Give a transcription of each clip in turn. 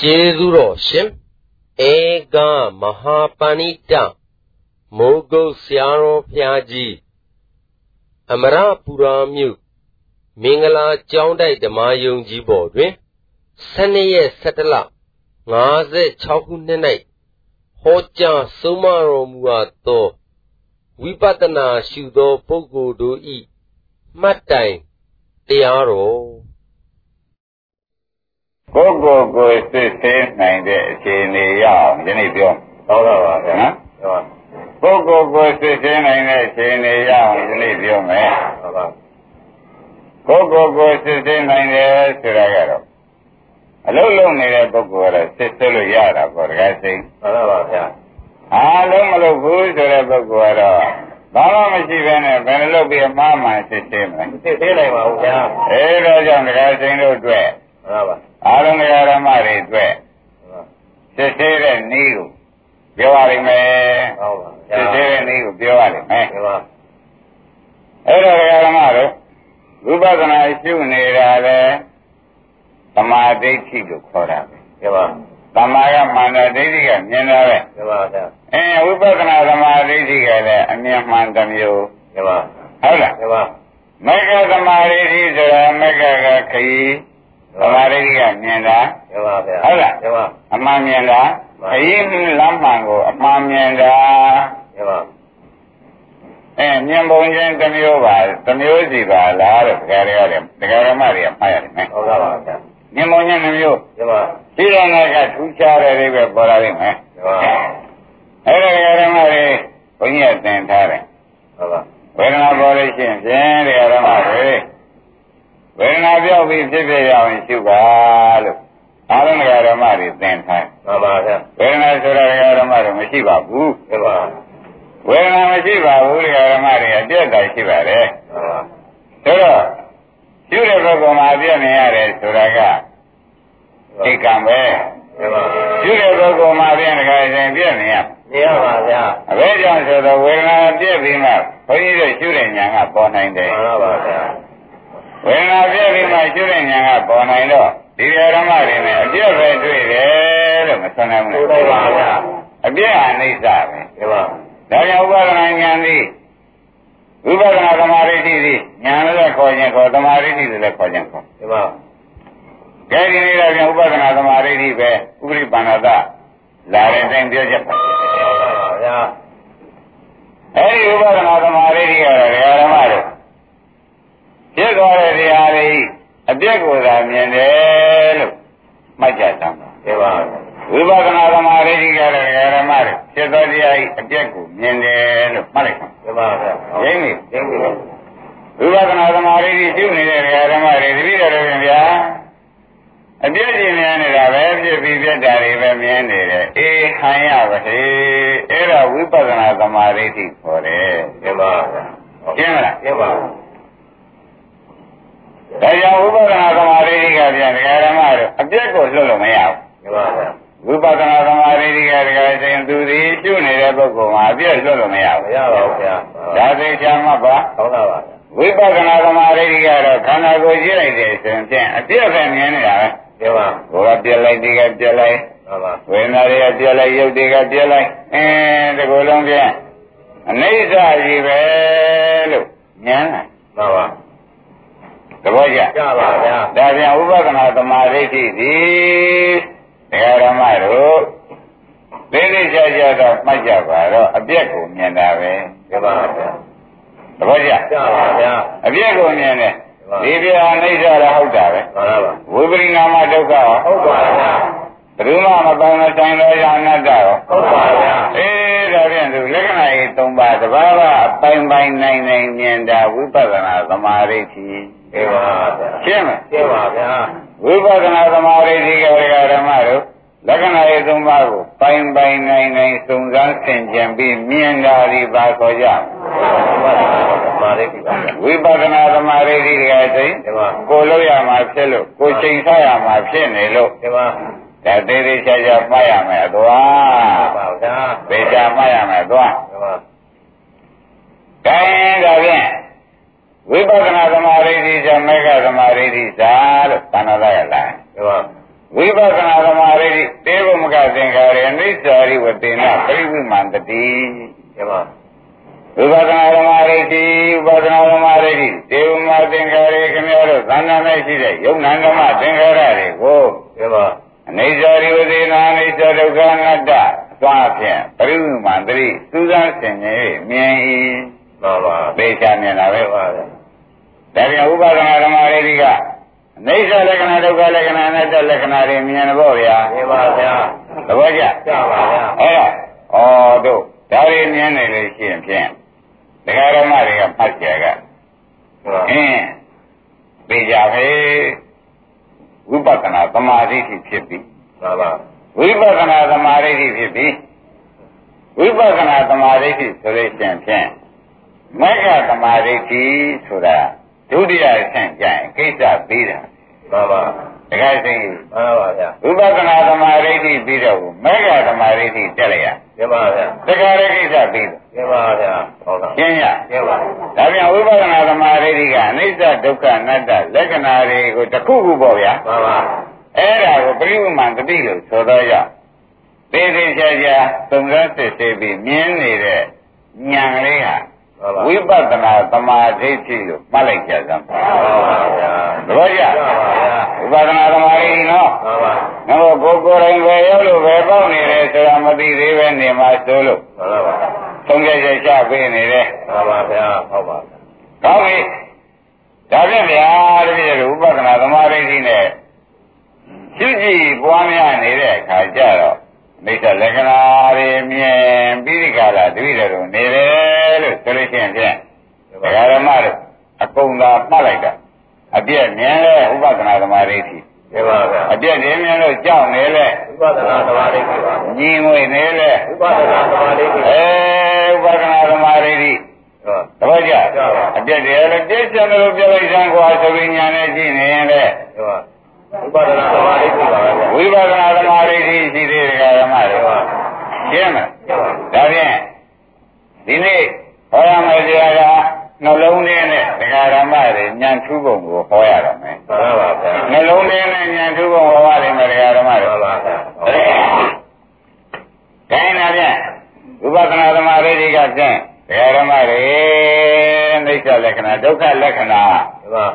ကျေးဇူးတော်ရှင်ဧကမဟာပဏိတမိုးကုတ်ဆရာတော်ဖျားကြီးအမရပူရာမြို့မင်္ဂလာကျောင်းတိုက်ဓမ္မယုံကြီးပေါ်တွင်12ရက်17လ56ခုနှစ်၌ဟောကြားဆုံးမတော်မူအပ်သောဝိပဿနာရှုသောပုဂ္ဂိုလ်တို့ဤမှတ်တိုင်တရားတော် ကိုယ်ကိုယ်ကိုစစ်ဆေးနိုင်တဲ့အခြေအနေရအောင်ဒီနေ့ပြောဟုတ်ပါပါဗျာနော်ကိုယ်ကိုယ်ကိုစစ်ဆေးနိုင်တဲ့အခြေအနေရအောင်ဒီနေ့ပြောမယ်ဟုတ်ပါကိုယ်ကိုယ်ကိုစစ်ဆေးနိုင်တယ်ဆိုတာကတော့အလုံးလုံးနေတဲ့ပုဂ္ဂိုလ်ကတော့စစ်ဆေးလို့ရတာပေါ့တကယ်စိတ်ဟုတ်ပါပါဗျာအားလုံးမလုပ်ဘူးဆိုတဲ့ပုဂ္ဂိုလ်ကတော့ဘာမှမရှိဘဲနဲ့ဘယ်လိုလုပ်ပြီးအမှားမှန်စစ်ဆေးမလဲစစ်ဆေးနိုင်ပါဘူးဗျာအဲဒါကြောင့်တကယ်စိတ်တို့အတွက် ဟုတ်ပါအာရုံဓမ္မတွေအတွက်စစ်သေးတဲ့နည်းကိုပြောရလိမ့်မယ်ဟုတ်ပါစစ်သေးတဲ့နည်းကိုပြောရလိမ့်မယ်ဟုတ်ပါအဲ့တော့ဓမ္မတို့ဝိပဿနာရှုနေတာလေသမာဓိဋ္ဌိလို့ခေါ်တာပဲဟုတ်ပါသမာကမာနဒိဋ္ဌိကမြင်တာပဲဟုတ်ပါဗျာအဲဝိပဿနာသမာဓိဋ္ဌိကလည်းအမြင်မှန်တစ်မျိုးဟုတ်ပါဟုတ်လားဟုတ်ပါမေဃသမာဓိဋ္ဌိဆိုတာမေဃကခရီး သမာဓိကမြင်တာဟုတ်ပါဗျာဟုတ်လားဟုတ်ပါအမှန်မြင်တာအရင်လမ်းမှန်ကိုအမှန်မြင်တာဟုတ်ပါအဲမြင်ပုံချင်းတစ်မျိုးပါတစ်မျိုးစီပါလားတဲ့ဒကာတွေရတယ်ဒကာရမတွေကမှားရတယ်မယ်ဟုတ်ပါပါဗျာမြင်ပုံချင်းတစ်မျိုးဟုတ်ပါဒီတော့ကထူးခြားတဲ့အိဗယ်ပေါ်လာလိမ့်မယ်ဟုတ်ပါအဲ့ဒါဒကာရမတွေဘုန်းကြီးကသင်ထားတယ်ဟုတ်ပါဝေဒနာပေါ်လို့ရှိရင်ဖြင့်ဒကာရမတွေ ဝေဒနာပြောက်ပြီးဖြစ်ဖြစ်ရအောင်ရှုပါလို့အာရုံဓမ္မတွေသင်ထားမှန်ပါဗျာဝေဒနာဆိုတာဓမ္မတွေမရှိပါဘူးဟုတ်ပါဝေဒနာမရှိပါဘူးဓမ္မတွေအပြည့်တိုင်ရှိပါတယ်မှန်ပါဆိုတော့ရှုတဲ့ဘက်ကမှာပြည့်နေရတယ်ဆိုတာကဣကံပဲမှန်ပါရှုတဲ့ဘက်ကမှာပြည့်နေကြရင်ပြည့်နေရနေရပါဗျာအဘယ်ကြောင့်ဆိုတော့ဝေဒနာပြည့်ပြီးမှဘုန်းကြီးတို့ရှုတဲ့ဉာဏ်ကပေါ်နိုင်တယ်မှန်ပါဗျာ ဝေဒနာပြည့်ပြီးမှကျွတဲ့ဉာဏ်ကပေါ်နိုင်တော့ဒီဓမ္မတွေနဲ့အပြည့်ပဲတွေ့တယ်လို့မဆွနိုင်ဘူး။ဟုတ်ပါဗျာ။အပြည့်အနိစ္စပဲ။ဟုတ်ပါ။ဒါကြောင့်ဥပဒနာဉာဏ်သည်ဝိပဿနာသမာဓိတိသည်ဉာဏ်လည်းခေါ်ခြင်းခေါ်သမာဓိတိလည်းခေါ်ခြင်းခေါ်။ဟုတ်ပါ။ကဲဒီနေ့တော့ပြန်ဥပဒနာသမာဓိတိပဲဥပရိပန္နတလာတဲ့တိုင်းပြောချက်ပါ။ဟုတ်ပါဗျာ။အဲဒီဥပဒနာသမာဓိတိကတော့ဓမ္မတို့ ဖြစ်သွားတဲ့တရားတွေအပြည့်ကိုသာမြင်တယ်လို့မှတ်ကြသမ်းပါဒီပါဝိပဿနာသမာဓိကလည်းဓမ္မတွေဖြစ်သောတရားဤအပြည့်ကိုမြင်တယ်လို့မှတ်လိုက်ပါဒီပါဗျာရင်းနေရင်းနေဝိပဿနာသမာဓိရှိနေတဲ့ဓမ္မတွေတပည့်တော်တွေဗျာအပြည့်ကြီးမြင်နေတာပဲဖြစ်ပြီးပြတ်တာတွေပဲမြင်နေတယ်အေးဟန်ရပါဟေးအဲ့ဒါဝိပဿနာသမာဓိခေါ်တယ်ဒီပါဗျာရှင်းမလားရှင်းပါ ဒါကြောင့်ဝိပဿနာသမာဓိကပြန်ဒကာဓမ္မတို့အပြည့်ကိုလွတ်လို့မရဘူးမှန်ပါဗျာဝိပဿနာသမာဓိကဒကာရှင်သူဒီကျွနေတဲ့ပုဂ္ဂိုလ်မှာအပြည့်လွတ်လို့မရဘူးမရပါဘူးဗျာဒါသိချာမှတ်ပါဟုတ်ပါပါဝိပဿနာသမာဓိကတော့ခန္ဓာကိုယ်ကြည့်လိုက်တယ်ဆိုရင်ဖြင့်အပြည့်ပဲမြင်နေတာပဲဒီပါကိုယ်ကပြက်လိုက်ဒီကပြက်လိုက်ဟုတ်ပါဝေဒနာတွေကပြက်လိုက်ရုပ်တွေကပြက်လိုက်အင်းဒီကိုယ်လုံးဖြင့်အနိစ္စကြီးပဲလို့ဉာဏ်လားမှန်ပါ သဘောကျကြပါဗျာဒါပြန်ဥပဒနာသမာဓိဋ္ဌိသည်တရားဓမ္မတို့သိသိကြကြတော့မှတ်ကြပါတော့အပြက်ကိုမြင်တာပဲကြပါဗျာသဘောကျကြပါဗျာအပြက်ကိုမြင်တယ်ဒီပြအိဋ္ဌရဟုတ်တာပဲမှန်ပါပါဝိပရိနာမဒုက္ခဟုတ်ပါဗျာ ဘယ်သူမှမပေါင်းတဲ့တိုင်တော်ရအနတ္တရောဟုတ်ပါဗျာအေးဒါဖြင့်သူလက္ခဏာကြီး၃ပါးတဘာဝအပိုင်ပိုင်နိုင်နိုင်မြင်တာဝိပဿနာသမာဓိဋ္ဌိရှင်းပါဗျာရှင်းမရှင်းပါဗျာဝိပဿနာသမာဓိဋ္ဌိကဓမ္မတို့လက္ခဏာရေးသုံးပါးကိုပိုင်ပိုင်နိုင်နိုင်စုံစမ်းဆင်ခြင်ပြီးမြင်တာဒီပါခေါ်ကြဝိပဿနာသမာဓိဋ္ဌိကစိတ်ကိုလို့ရမှာဖြစ်လို့ကိုချိန်ဆရမှာဖြစ်နေလို့ ဒီပါဒါသေးသေးချာချာမှတ်ရမယ်အသွားပါဗျာသေချာမှတ်ရမယ်အသွားဒီပါဒါရင်ဒါဖြင့်ဝိပဿနာသမာဓိဋ္ဌိဆိုမေဃသမာဓိဋ္ဌိသာလို့သံဃာရလားဟုတ်ပါဝဝိပဿနာသမာဓိတေဘမကသင်္ခါရေအိစ္ဆာရိဝတေနပရိဝိမန္တတိကဲပါဝိပဿနာသမာဓိတိဝိပဿနာသမာဓိတိတေဘမသင်္ခါရေခင်ဗျားတို့သံဃာ၌ရှိတဲ့ယုံနာဓမ္မသင်္ခါရတွေကိုကဲပါ အိစ္ဆာရိဝတေနအိစ္ဆဒုက္ခအနတ္တသွားဖြင့်ပရိဝိမန္တတိစူးစမ်းဆင်ခြင်မြင်၏မှန်ပါသိချမြင်တာပဲကဲပါဗျာဒါပြန်ဥပဒနာဓမ္မရေဒီကအိစ္ဆလက္ခဏာဒုက္ခလက္ခဏာအနတ္တလက္ခဏာတွေမြင်တော့ဗျာကဲပါဗျာသဘောကျကြပါဗျာအဲ့ဒါဩတို့ဒါတွေမြင်နေလို့ရှိရင်ဖြင့်ဒကာဓမ္မတွေကဖတ်ကြကကဲပါအင်းသိကြပဲ ဝိပဿနာသမာဓိဖြစ်ပြီမှန်ပါဝိပဿနာသမာဓိဖြစ်ပြီဝိပဿနာသမာဓိဆိုလို့ရှိရင်ဖြင့်မက္ခသမာဓိဆိုတာဒုတိယအဆင့်ကျရင်ကိစ္စပြီးတာမှန်ပါ တခါစိတ်မှန်ပါဗျာဝိပဿနာသမာဓိပြီးတော့မက္ခသမာဓိတက်လိုက်ရကဲပါဗျာတခါရဲ့ကိစ္စပြီးတော့ကဲပါဗျာဟုတ်လားရှင်းရကဲပါဒါပြန်ဝိပဿနာသမာဓိကအနိစ္စဒုက္ခအနတ္တလက္ခဏာတွေကိုတစ်ခုခုပေါ့ဗျာမှန်ပါအဲ့ဒါကိုပရိဝိမန္တတိလို့ဆိုတော့ရသေးသေးချာချာသုံးသပ်စစ်ဆေးပြီးမြင်နေတဲ့ဉာဏ်လေးဟာမှန်ပါ ဝိပဿနာသမာဓိရှိလို့မှတ်လိုက်ကြစမ်းမှန်ပါဗျာသဘောကျမှန်ပါဗျာဝိပဿနာသမာဓိနော်မှန်ပါငါတို့ကိုယ်ကိုယ်တိုင်ပဲရောက်လို့ပဲပေါက်နေတယ်ဆိုတာမသိသေးပဲနေမှာဆိုလို့မှန်ပါပါသုံးကြချက်ချပေးနေတယ်မှန်ပါဗျာဟုတ်ပါဗျာကောင်းပြီဒါဖြင့်ဗျာတပည့်တို့ဥပဒနာသမာဓိရှိနဲ့ရှိကြည့်ပွားများနေတဲ့အခါကျတော့ မိစ္ဆလက္ခဏာတွေမြင်ပြီးဒီကလာတပည့်တို့နေတယ်လို့ဆိုလို့ရှိရင်ဖြင့်ဒကာရမတို့အကုန်သာမှတ်လိုက်တာအပြည့်မြင်လဲဥပဒနာသမာဓိရှိကဲပါဗျာအပြည့်တင်းမြင်လို့ကြောက်နေလဲဝိပဿနာသမာဓိပါဗျာညီငွေနေလဲဝိပဿနာသမာဓိပါအဲဥပဒနာသမာဓိရှိဟုတ်သဘောကျအပြည့်တည်းလည်းတိကျတယ်လို့ပြောလိုက်စမ်းကွာဆိုပြီးညာနဲ့ကြည့်နေရင်လေဟုတ် ဝိပဿနာသမာဓိပါဗျာဝိပဿနာသမာဓိရှိသေးတယ်ဓမ္မတွေရှင်းမလားဒါဖြင့်ဒီနေ့ဟောရမယ်ဆရာကနှလုံးထဲနဲ့ဒကာဓမ္မတွေဉာဏ်ထူးပုံကိုဟောရတော့မယ်မှန်ပါဗျာနှလုံးထဲနဲ့ဉာဏ်ထူးပုံဟောရတယ်မယ်ဒကာဓမ္မတွေမှန်ပါဗျာခိုင်းတာဖြင့်ဝိပဿနာသမာဓိကဖြင့်ဒကာဓမ္မတွေအိဋ္ဌလက္ခဏာဒုက္ခလက္ခဏာဟုတ်ပါ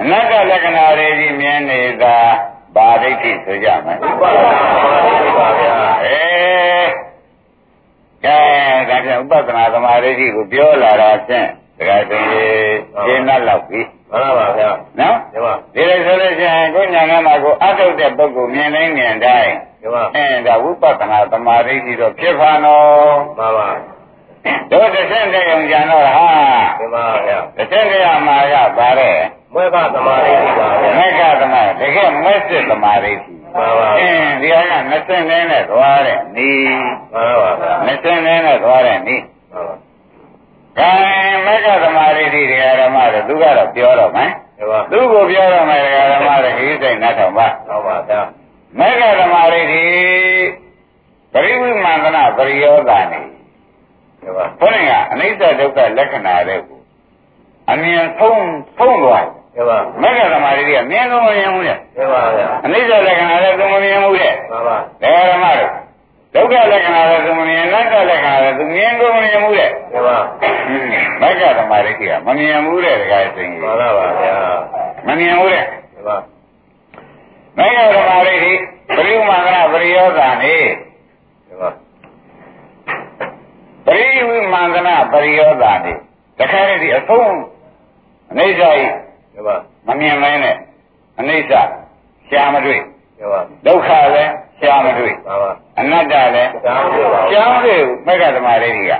အနတ္တလက္ခဏာတွေကြီးမြင်နေတာဗာဒိဋ္ဌိဆိုကြမယ်ဝိပဿနာသမာဓိပါဗျာအဲကဲဒါကြောင့်ဥပဒနာသမာဓိကိုပြောလာတာဖြင့်တခါတည်းရှင်းနှက်လောက်ပြီမှန်ပါဗျာနော်ဒီမှာဒီလိုဆိုလို့ရှိရင်ကိုညာနာမှာကိုအထုတ်တဲ့ပုဂ္ဂိုလ်မြင်တိုင်းမြင်တိုင်းဒီမှာအဲဒါဝိပဿနာသမာဓိတော့ဖြစ်ပါနော်မှန်ပါတို့တစ်ဆင့်တည်းုံကြံတော့ဟာဒီမှာဗျာတစ်ဆင့်တည်းမှာကပါတဲ့ မွေးကသမာဓိပါဗျာမက္ခသမာတကယ်မက်စစ်သမာဓိမှန်ပါအင်းဒီဟာက20နဲ့နဲ့သွားတဲ့နီးမှန်ပါဗျာ20နဲ့နဲ့သွားတဲ့နီးမှန်ပါကဲမက္ခသမာဓိဒီဃာဓမ္မတွေသူကတော့ပြောတော့မယ်ဒီမှာသူကိုပြောတော့မယ်ဃာဓမ္မတွေခရီးစိတ်နှတ်တော်ပါဟုတ်ပါဗျာမက္ခသမာဓိဒီပရိဝိမန္တနာပရိယောဂာနေဒီမှာဘုရင်ကအနိစ္စဒုက္ခလက္ခဏာတွေကိုအမြင်ဆုံးဆုံးသွားဒီ မှာမက္ခသမာဓိကမြင်လို့မမြင်ဘူးလေဒီမှာဗျာအနိစ္စလက္ခဏာလည်းသူမမြင်ဘူးလေမှန်ပါဒကာဓမ္မတို့ဒုက္ခလက္ခဏာလည်းသူမမြင်အနတ္တလက္ခဏာလည်းသူမြင်ကိုမမြင်ဘူးတဲ့ဒီမှာမက္ခဓမ္မရိကိကမမြင်ဘူးတဲ့ဒကာစိန်ကြီးမှန်ပါဗျာမမြင်ဘူးတဲ့ဒီမှာမက္ခဓမ္မရိကိပရိမန္တနာပရိယောဂာနေဒီမှာပရိဝိမန္တနာပရိယောဂာနေတခါတည်းဒီအဆုံးအနိစ္စကြီး ဒီမှာမမြင်မင်းနဲ့အနိစ္စရှားမတွေ့ဒီမှာဒုက္ခလည်းရှားမတွေ့မှန်ပါအနတ္တလည်းကျောင်းပြပါရှားမတွေ့ဘူးမက္ခဓမ္မရိကိက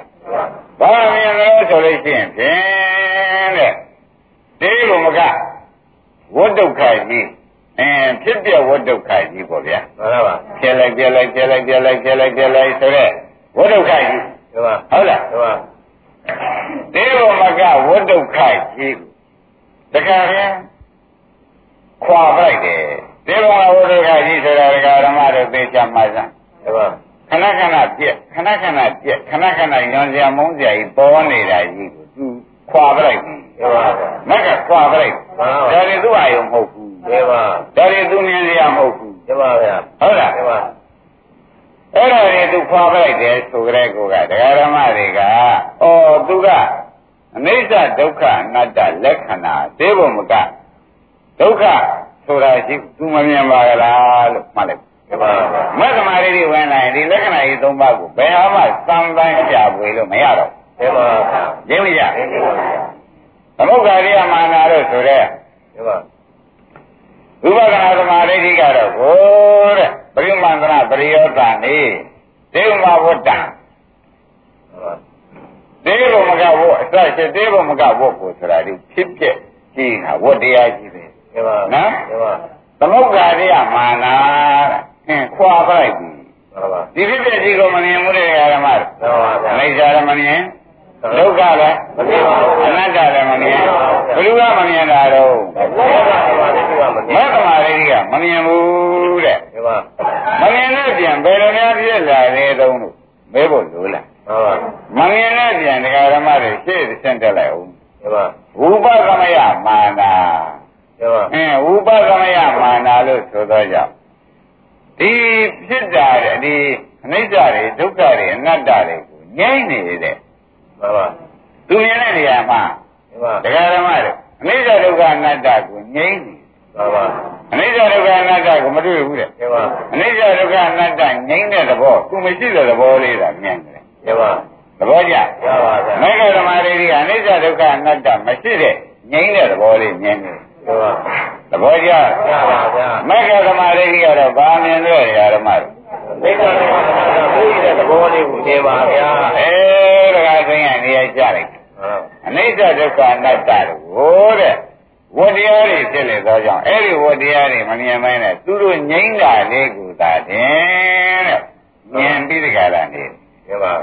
ဘာမြင်လို့ဆိုလို့ရှိရင်ဖြင့်တဲ့ဒီလိုမကဝဋ္ဒုက္ခကြီးအင်းဖြစ်ပြဝဋ္ဒုက္ခကြီးပေါ့ဗျာမှန်ပါဖြစ်လိုက်ပြလိုက်ပြလိုက်ပြလိုက်ပြလိုက်ပြလိုက်ဆိုတဲ့ဝဋ္ဒုက္ခကြီးဒီမှာဟုတ်လားဒီမှာဒီလိုမကဝဋ္ဒုက္ခကြီး တခါရင်ခွာပလိုက်တယ်ဒီလိုဝဋ္ဒုက္ခကြီးဆိုတာဒကာဓမ္မတို့သိချမှစမ်းဒီမှာခဏခဏပြက်ခဏခဏပြက်ခဏခဏညွန်စရာမုန်းစရာကြီးပေါ်နေတာကြီးကိုသူခွာပလိုက်ပြီဒီမှာမက်ကခွာပလိုက်မှန်ပါဒါတွေသူ့အာယုံမဟုတ်ဘူးဒီမှာဒါတွေသူမြင်စရာမဟုတ်ဘူးကျပါဗျာဟုတ်လားကျပါအဲ့ဒါတွေသူခွာပလိုက်တယ်ဆိုကြတဲ့ကိုကတရားဓမ္မတွေကဩသူက အနိစ္စဒုက္ခအနတ္တလက္ခဏာသိဖို့မကဒုက္ခဆိုတာရှိသူမမြင်ပါကြလားလို့မှတ်လိုက်ကျပါဗျာမက္ကမာရီတွေဝင်လာရင်ဒီလက္ခဏာကြီး၃ပါးကိုဘယ်ဟာမှသံပန်းအပြပွေလို့မရတော့ကျပါဗျာရင်းမရကျပါဗျာသမုဂ္ဂရိယမာနာလို့ဆိုတဲ့ကျပါဝိပဿနာသမာဓိဋ္ဌိကတော့ကိုတဲ့ပရိမန္တနာပရိယောတန်နေဒေဝမဝတ္တံ ဒေဘမကဝတ်အစရှိဒေဘမကဝတ်ကိုဆိုတာဒီဖြစ်ဖြစ်ကြည့်တာဝတ်တရားကြီးပဲကျပါနော်ကျပါသမုဂ္ဂရိယမာနာတဲ့ဟင်ခွာပလိုက်ပြီကျပါဒီဖြစ်ဖြစ်ကြီးကိုမမြင်ဘူးတဲ့ဓမ္မတွေကျပါဗျာအနိစ္စလည်းမမြင်ဒုက္ခလည်းမမြင်ပါဘူးအနတ္တလည်းမမြင်ဘယ်သူကမမြင်တာတော့ကျပါကျပါမမြင်မက္ကမာရိကမမြင်ဘူးတဲ့ကျပါမမြင်တဲ့ပြန်ဘယ်လိုများဖြစ်လာလဲတုံးလို့မဲဖို့လိုလား ဟုတ်ပါမမြင်တဲ့ပြန်တရားဓမ္မတွေရှေ့ဆင့်တက်လိုက်အောင်ကျပါဝုပသမယမာနာကျပါအင်းဝုပသမယမာနာလို့ဆိုတော့ကြောင့်ဒီဖြစ်တာတဲ့ဒီအနိစ္စတွေဒုက္ခတွေအနတ္တတွေကိုငြိမ့်နေတဲ့ဟုတ်ပါသူမြင်တဲ့နေရာမှာကျပါတရားဓမ္မတွေအနိစ္စဒုက္ခအနတ္တကိုငြိမ့်နေဟုတ်ပါအနိစ္စဒုက္ခအနတ္တကိုမတွေ့ဘူးတဲ့ကျပါအနိစ္စဒုက္ခအနတ္တငြိမ့်တဲ့သဘောသူမရှိတဲ့သဘောလေးတာမြင်တယ် ကျပါသဘောကျကျပါဗျာမေဃဓမ္မတွေကအနိစ္စဒုက္ခအနတ္တမရှိတဲ့ငြိမ့်တဲ့သဘောလေးမြင်တယ်ကျပါသဘောကျကျပါဗျာမေဃဓမ္မတွေကတော့ဘာမြင်လို့ရဓမ္မတွေမိစ္ဆာဓမ္မကဘုရားတဲ့သဘောလေးကိုနေပါဗျာအဲဒါကသိရင်နေရာကြလိုက်ဟုတ်အနိစ္စဒုက္ခအနတ္တတို့တဲ့ဝတ္တရားတွေဖြစ်လေသောကြောင့်အဲ့ဒီဝတ္တရားတွေမမြင်မဲနဲ့သူတို့ငြိမ့်တာလေးကိုသာတင်တဲ့မြင်ပြီးတကလားနေ ကျပါ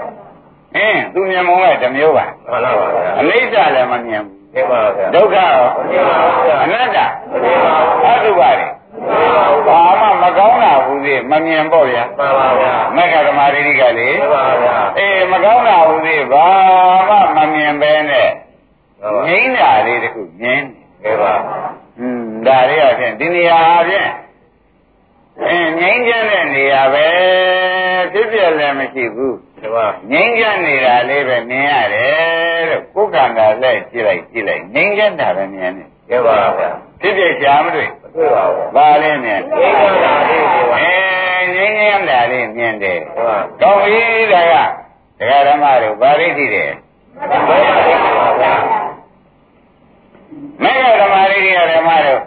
အင်းသူမြင်မုံကတစ်မျိုးပါမှန်ပါပါဗျာအနိစ္စလည်းမမြင်ဘူးကျပါဗျာဒုက္ခရောကျပါဗျာအနတ္တကျပါဗျာအတုပါတွေဘာမှမကောင်းတာဘူးသေးမမြင်ပေါ့ဗျာမှန်ပါဗျာမက္ခဓမ္မရိတိကလေကျပါဗျာအေးမကောင်းတာဘူးသေးဘာမှမမြင်ပဲနဲ့ငြိမ့်တာလေးတခုမြင်ကျပါอืมဒါလေးအဖြစ်ဒီနေရာအဖြစ်အင်းငြိမ့်ချမ်းတဲ့နေရာပဲဖြစ်ပြလည်းမရှိဘူး ကျပါငြိမ့်ချမ်းနေတာလေးပဲမြင်ရတယ်လို့ကိုယ်ကံတာလက်ကြည့်လိုက်ကြည့်လိုက်ငြိမ့်ချမ်းတာပဲမြင်တယ်ကျပါဗျာဖြစ်ပြရှားမတွေ့မတွေ့ပါဘူးဘာလဲမြင်ငြိမ်းချမ်းတာလေးကျပါအဲငြိမ့်ချမ်းတာလေးမြင်တယ်ကျပါကောင်းပြီဒါကတရားဓမ္မတို့ဗာရိတိတယ်ဘယ်ပါလဲပါဗျာမေဃဓမ္မရိတိဓမ္မတို့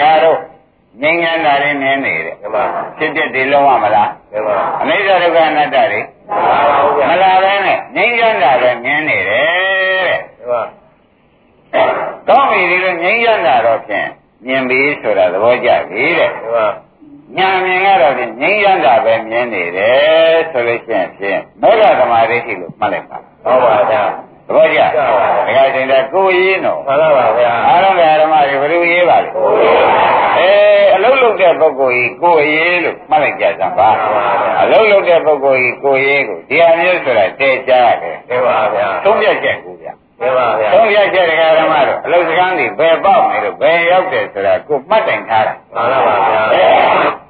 တရားတို့ ငြိမ့်ချမ်းတာလေးမြင်နေတယ်ကျပါဖြစ်ဖြစ်ဒီလုံးဝမလားကျပါအနိစ္စဒုက္ခအနတ္တတွေပါပါဘူးဗျာမလာပဲနဲ့ငြိမ်းချမ်းတာပဲမြင်နေတယ်တဲ့ကျပါ။ကောင်းပြီဒီလိုငြိမ်းချမ်းတာတော့ဖြင့်မြင်ပြီဆိုတာသဘောကျပြီတဲ့ကျပါ။ညာမြင်ကတော့ဖြင့်ငြိမ်းချမ်းတာပဲမြင်နေတယ်ဆိုလို့ရှိရင်ဖြင့်မေဃသမာဓိရှိလို့မှတ်လိုက်ပါဟုတ်ပါဗျာ။သဘောကျ။ဒါကချိန်တာကိုယ်ရေးနော်မှန်ပါပါဗျာ။အားလုံးကဓမ္မတွေဘယ်လိုရေးပါလဲ။ အဲအလုံးလုံးတဲ့ပုဂ္ဂိုလ်ကြီးကိုယ်ရေးလို့မှတ်လိုက်ကြစမ်းပါ။အလုံးလုံးတဲ့ပုဂ္ဂိုလ်ကြီးကိုယ်ရေးကိုဒီအမျိုးဆိုတာတည်ကြရတယ်ကျပါဗျာ။သုံးပြချက်ကိုဗျာ။ကျပါဗျာသုံးပြချက်တရားဓမ္မတို့အလုစကန်းဒီဘယ်ပေါက်နေလို့ဘယ်ရောက်တယ်ဆိုတာကိုမှတ်တိုင်ထားတာမှန်ပါပါဗျာ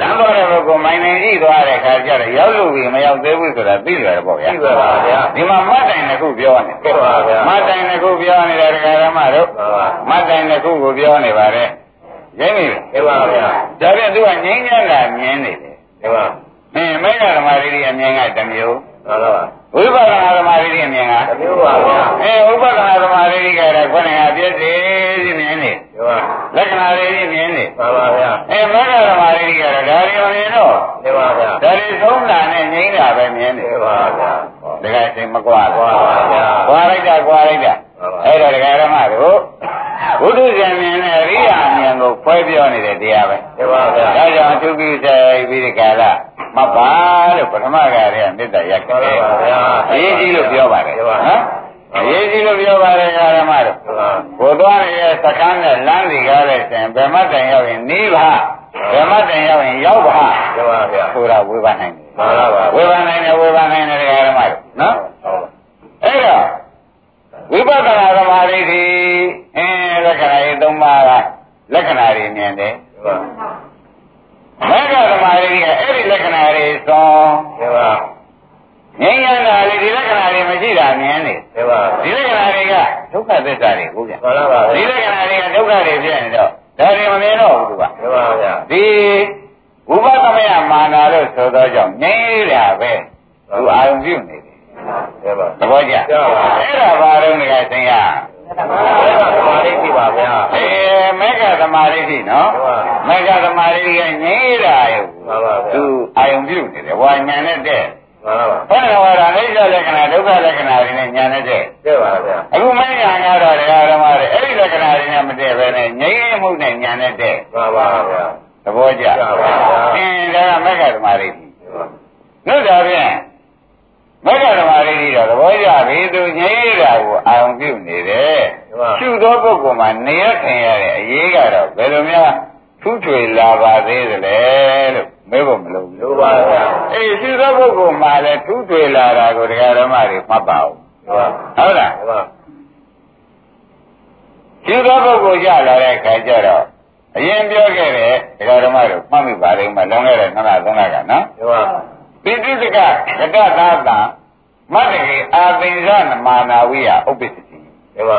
လမ်းပေါ်တဲ့ဘက်ကမိုင်နိုင်ကြည့်သွားတဲ့ခါကျတော့ရောက်လို့ပြီမရောက်သေးဘူးဆိုတာသိရတယ်ပေါ့ဗျာကြည့်ပါပါဗျာဒီမှာမှတ်တိုင်တစ်ခုပြောနေကျပါဗျာမှတ်တိုင်တစ်ခုပြောနေတဲ့တရားဓမ္မတို့မှန်ပါမှတ်တိုင်တစ်ခုကိုပြောနေပါတယ်ရင်းပြီကျပါဗျာဒါပြန်သူကငြိမ်းချမ်းတာမြင်နေတယ်ကျပါအင်းမေဃဓမ္မရိတိအမြင်ကတစ်မျိုးမှန်ပါပါ ဝိပဿနာဓမ္မရိတိအမြင်ကတမျိုးပါဗျာအဲဥပဒနာသမာဓိကတော့ခေါင်းကပြည့်စည်စီမြင်နေကျပါလက္ခဏာတွေကြီးမြင်နေမှန်ပါဗျာအဲမေဃသမာဓိကတော့ဒါတွေမမြင်တော့ကျပါဗျာဒါတွေသုံးတာနဲ့ငြိမ်းတာပဲမြင်နေကျပါဗျာဒကာရှင်မကွာကွာပါဗျာကွာလိုက်တာကွာလိုက်တာမှန်ပါအဲ့တော့ဒကာရမတို့ ဘုဒ္ဓဇင်မြင်နဲ့အရိယာမြင်ကိုဖွဲပြောနေတဲ့တရားပဲကျပါဗျာဒါကြောင့်အထုကိစေပြီးဒီကာလမပါလို့ပထမကတည်းကမေတ္တာရက်ခဲ့မှန်ပါဗျာအရေးကြီးလို့ပြောပါတယ်ကျပါနော်အရေးကြီးလို့ပြောပါတယ်ဓမ္မတို့ကျပါဘုသွားရဲ့စကမ်းနဲ့လမ်းစီကားတဲ့ရှင်ဗမတ်တိုင်ရောက်ရင်နိဗ္ဗာန်ဗမတ်တိုင်ရောက်ရင်ရောက်ပါကျပါဗျာဆိုတာဝေဘာနိုင်တယ်မှန်ပါပါဝေဘာနိုင်တယ်ဝေဘာနိုင်တယ်ဓမ္မတို့နော်ဟုတ်အဲ့တော့ဝိပဿနာသမာဓိဒီ အင်းလက္ခဏာရေးသုံးပါးကလက္ခဏာတွေမြင်တယ်ကျပါဒလက္ခဏာတွေသွန်ဒီပါငြိမ်းချမ်းတာလေဒီလက္ခဏာတွေမရှိတာမြင်နေဒီပါဒီလက္ခဏာတွေကဒုက္ခသစ္စာတွေဟုတ်ဗျာမှန်လားပါဒီဗျာလက္ခဏာတွေကဒုက္ခတွေဖြစ်နေတော့ဒါတွေမမြင်တော့ဘူးသူကဒီပါဗျာဒီဝိပဿနာမာနာလို့ဆိုတော့ကြောင့်ငြိမ်းတာပဲသူအာရုံပြုနေတယ်ဒီပါသဘောကျကျပါပါအဲ့ဒါဘာလို့လဲဆင်ရ သမာဓိရှိပါဗျာအေးမေဃသမာဓိရှိနော်မှန်ပါမေဃသမာဓိကငြိမ်းတာရဲ့မှန်ပါဗျာသူအာရုံပြုနေတယ်ဝါညာနဲ့တဲ့မှန်လားပါဘယ်လိုဝါဒအိဋ္ဌလက္ခဏာဒုက္ခလက္ခဏာတွေနဲ့ညာနဲ့တဲ့ကျပါဗျာအခုမညာကတော့တရားဓမ္မတွေအဲ့ဒီလက္ခဏာတွေနဲ့မတည့်ပဲနဲ့ငြိမ်းမှုနဲ့ညာနဲ့တဲ့မှန်ပါဗျာသဘောကျကျပါပါအင်းဒါကမေဃသမာဓိဒီပါနှုတ်တာဖြင့် မေဃဓမ္မရိတိတော့သဘောကျပြီသူငြိမ်းတာကိုအာရုံပြုနေတယ်ရှုသောပုဂ္ဂိုလ်မှာနေရခင်ရတဲ့အရေးကတော့ဘယ်လိုများထူးထွေလာပါသေးသလဲလို့မေးဖို့မလိုဘူးလိုပါဗျာအေးရှုသောပုဂ္ဂိုလ်မှာလည်းထူးထွေလာတာကိုတရားဓမ္မတွေမှတ်ပါဦးဒီပါဟုတ်လားဒီပါရှုသောပုဂ္ဂိုလ်ကြလာတဲ့ခါကျတော့အရင်ပြောခဲ့တဲ့တရားဓမ္မတွေမှတ်မိပါလိမ့်မယ်လွန်ခဲ့တဲ့နှစ်လသုံးလကနော်ဒီပါ ပိဋိတကကတသာတမတ္တကေအာသင်္ဇနမာနာဝိယဥပ္ပစ္စတိဒီပါ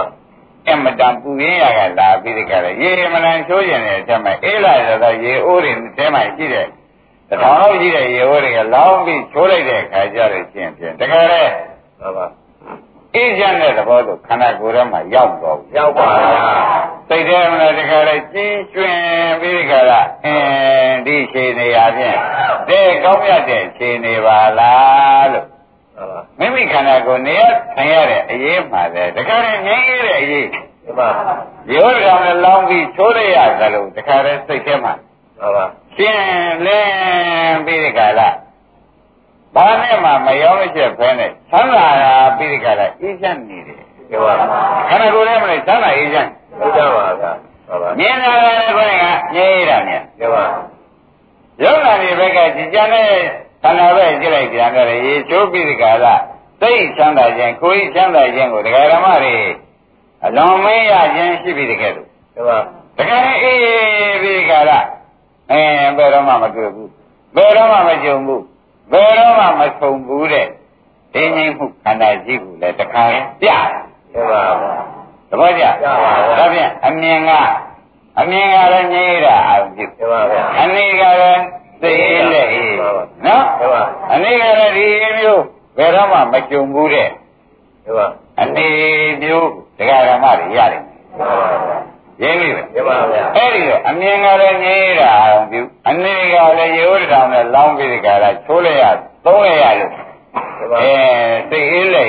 အမတံပူရင်းရကလာပြီးတကလည်းရေမလန်ချိုးကျင်တဲ့အချက်မှာအေးလာရတော့ရေအိုးတွေထဲမှာရှိတဲ့တထောင်လောက်ရှိတဲ့ရေအိုးတွေကလောင်းပြီးချိုးလိုက်တဲ့အခါကျတော့ရှင်းဖြင့်တကယ်လေမှန်ပါ အေးချမ်းတဲ့သဘောသို့ခန္ဓာကိုယ်ထဲမှာရောက်တော့ဘူးရောက်ပါဗျာစိတ်ထဲမှာတကယ်လေကြီးကျွင်ပြီးတကလားအင်းဒီခြေနေရာဖြင့်တဲ့ကောင်းမြတ်တဲ့ခြေနေပါလားလို့မှန်ပါမိမိခန္ဓာကိုယ်နေရခံရတဲ့အရေးမှလည်းတခါတည်းငြိမ်းရတဲ့အရေးဒီပါရိုးတော်နဲ့လောင်းပြီးချိုးရရသလိုတခါတည်းစိတ်ထဲမှာမှန်ပါရှင်းလင်းပြီးဒီကလာ ဘာနဲ့မှမရောမချက်ဖဲနဲ့သံသာရာပြီးဒီကလာအေးချမ်းနေတယ်ဒီပါခန္ဓာကိုယ်ထဲမှာလည်းသံသာအေးချမ်းဟုတ်ကြပါဗျာမှန်ပါမြင်လာတယ်ခေါင်းကငြိမ်းရတာမြင်ဒီပါရုပ်နာဒီဘက်ကကြည်ကြတဲ့ခန္ဓာပဲကြည့်လိုက်ကြတယ်ရေချိုးပြီးဒီကလာသိချမ်းသာခြင်းကိုယ်ချမ်းသာခြင်းကိုဒကာဓမ္မတွေအလွန်မင်းရခြင်းရှိပြီတကယ်လို့ဒီပါတကယ်အေးပြီးကြလားအဲဘယ်တော့မှမတွေ့ဘူးဘယ်တော့မှမကြုံဘူး ဘယ်တော့မှမဆုံဘူးတဲ့ဒီငြိမ်းမှုခန္ဓာရှိဘူးလေတခါပြဒီပါသဘောကျပြပါဗျာဒါဖြင့်အမြင်ကအမြင်ကလည်းငြိမ်းတာအာရုံပြုဒီပါဗျာအနေကလည်းသိအေးလက်အေးနော်ဒီပါအနေကလည်းဒီမျိုးဘယ်တော့မှမကြုံဘူးတဲ့ဒီပါအနေမျိုးဒကာဓမ္မတွေရတယ်ဒီပါဗျာရင်းပြီပဲဒီပါဗျာအဲ့ဒီတော့အမြင်ကလည်းငြိမ်းတာအောင်ပြုအနေကလည်းရိုးတောင်နဲ့လောင်းပြီးဒီကရာချိုးလိုက်ရ သုံးလိုက်ရလို့ဒီပါအဲသိအေးလေ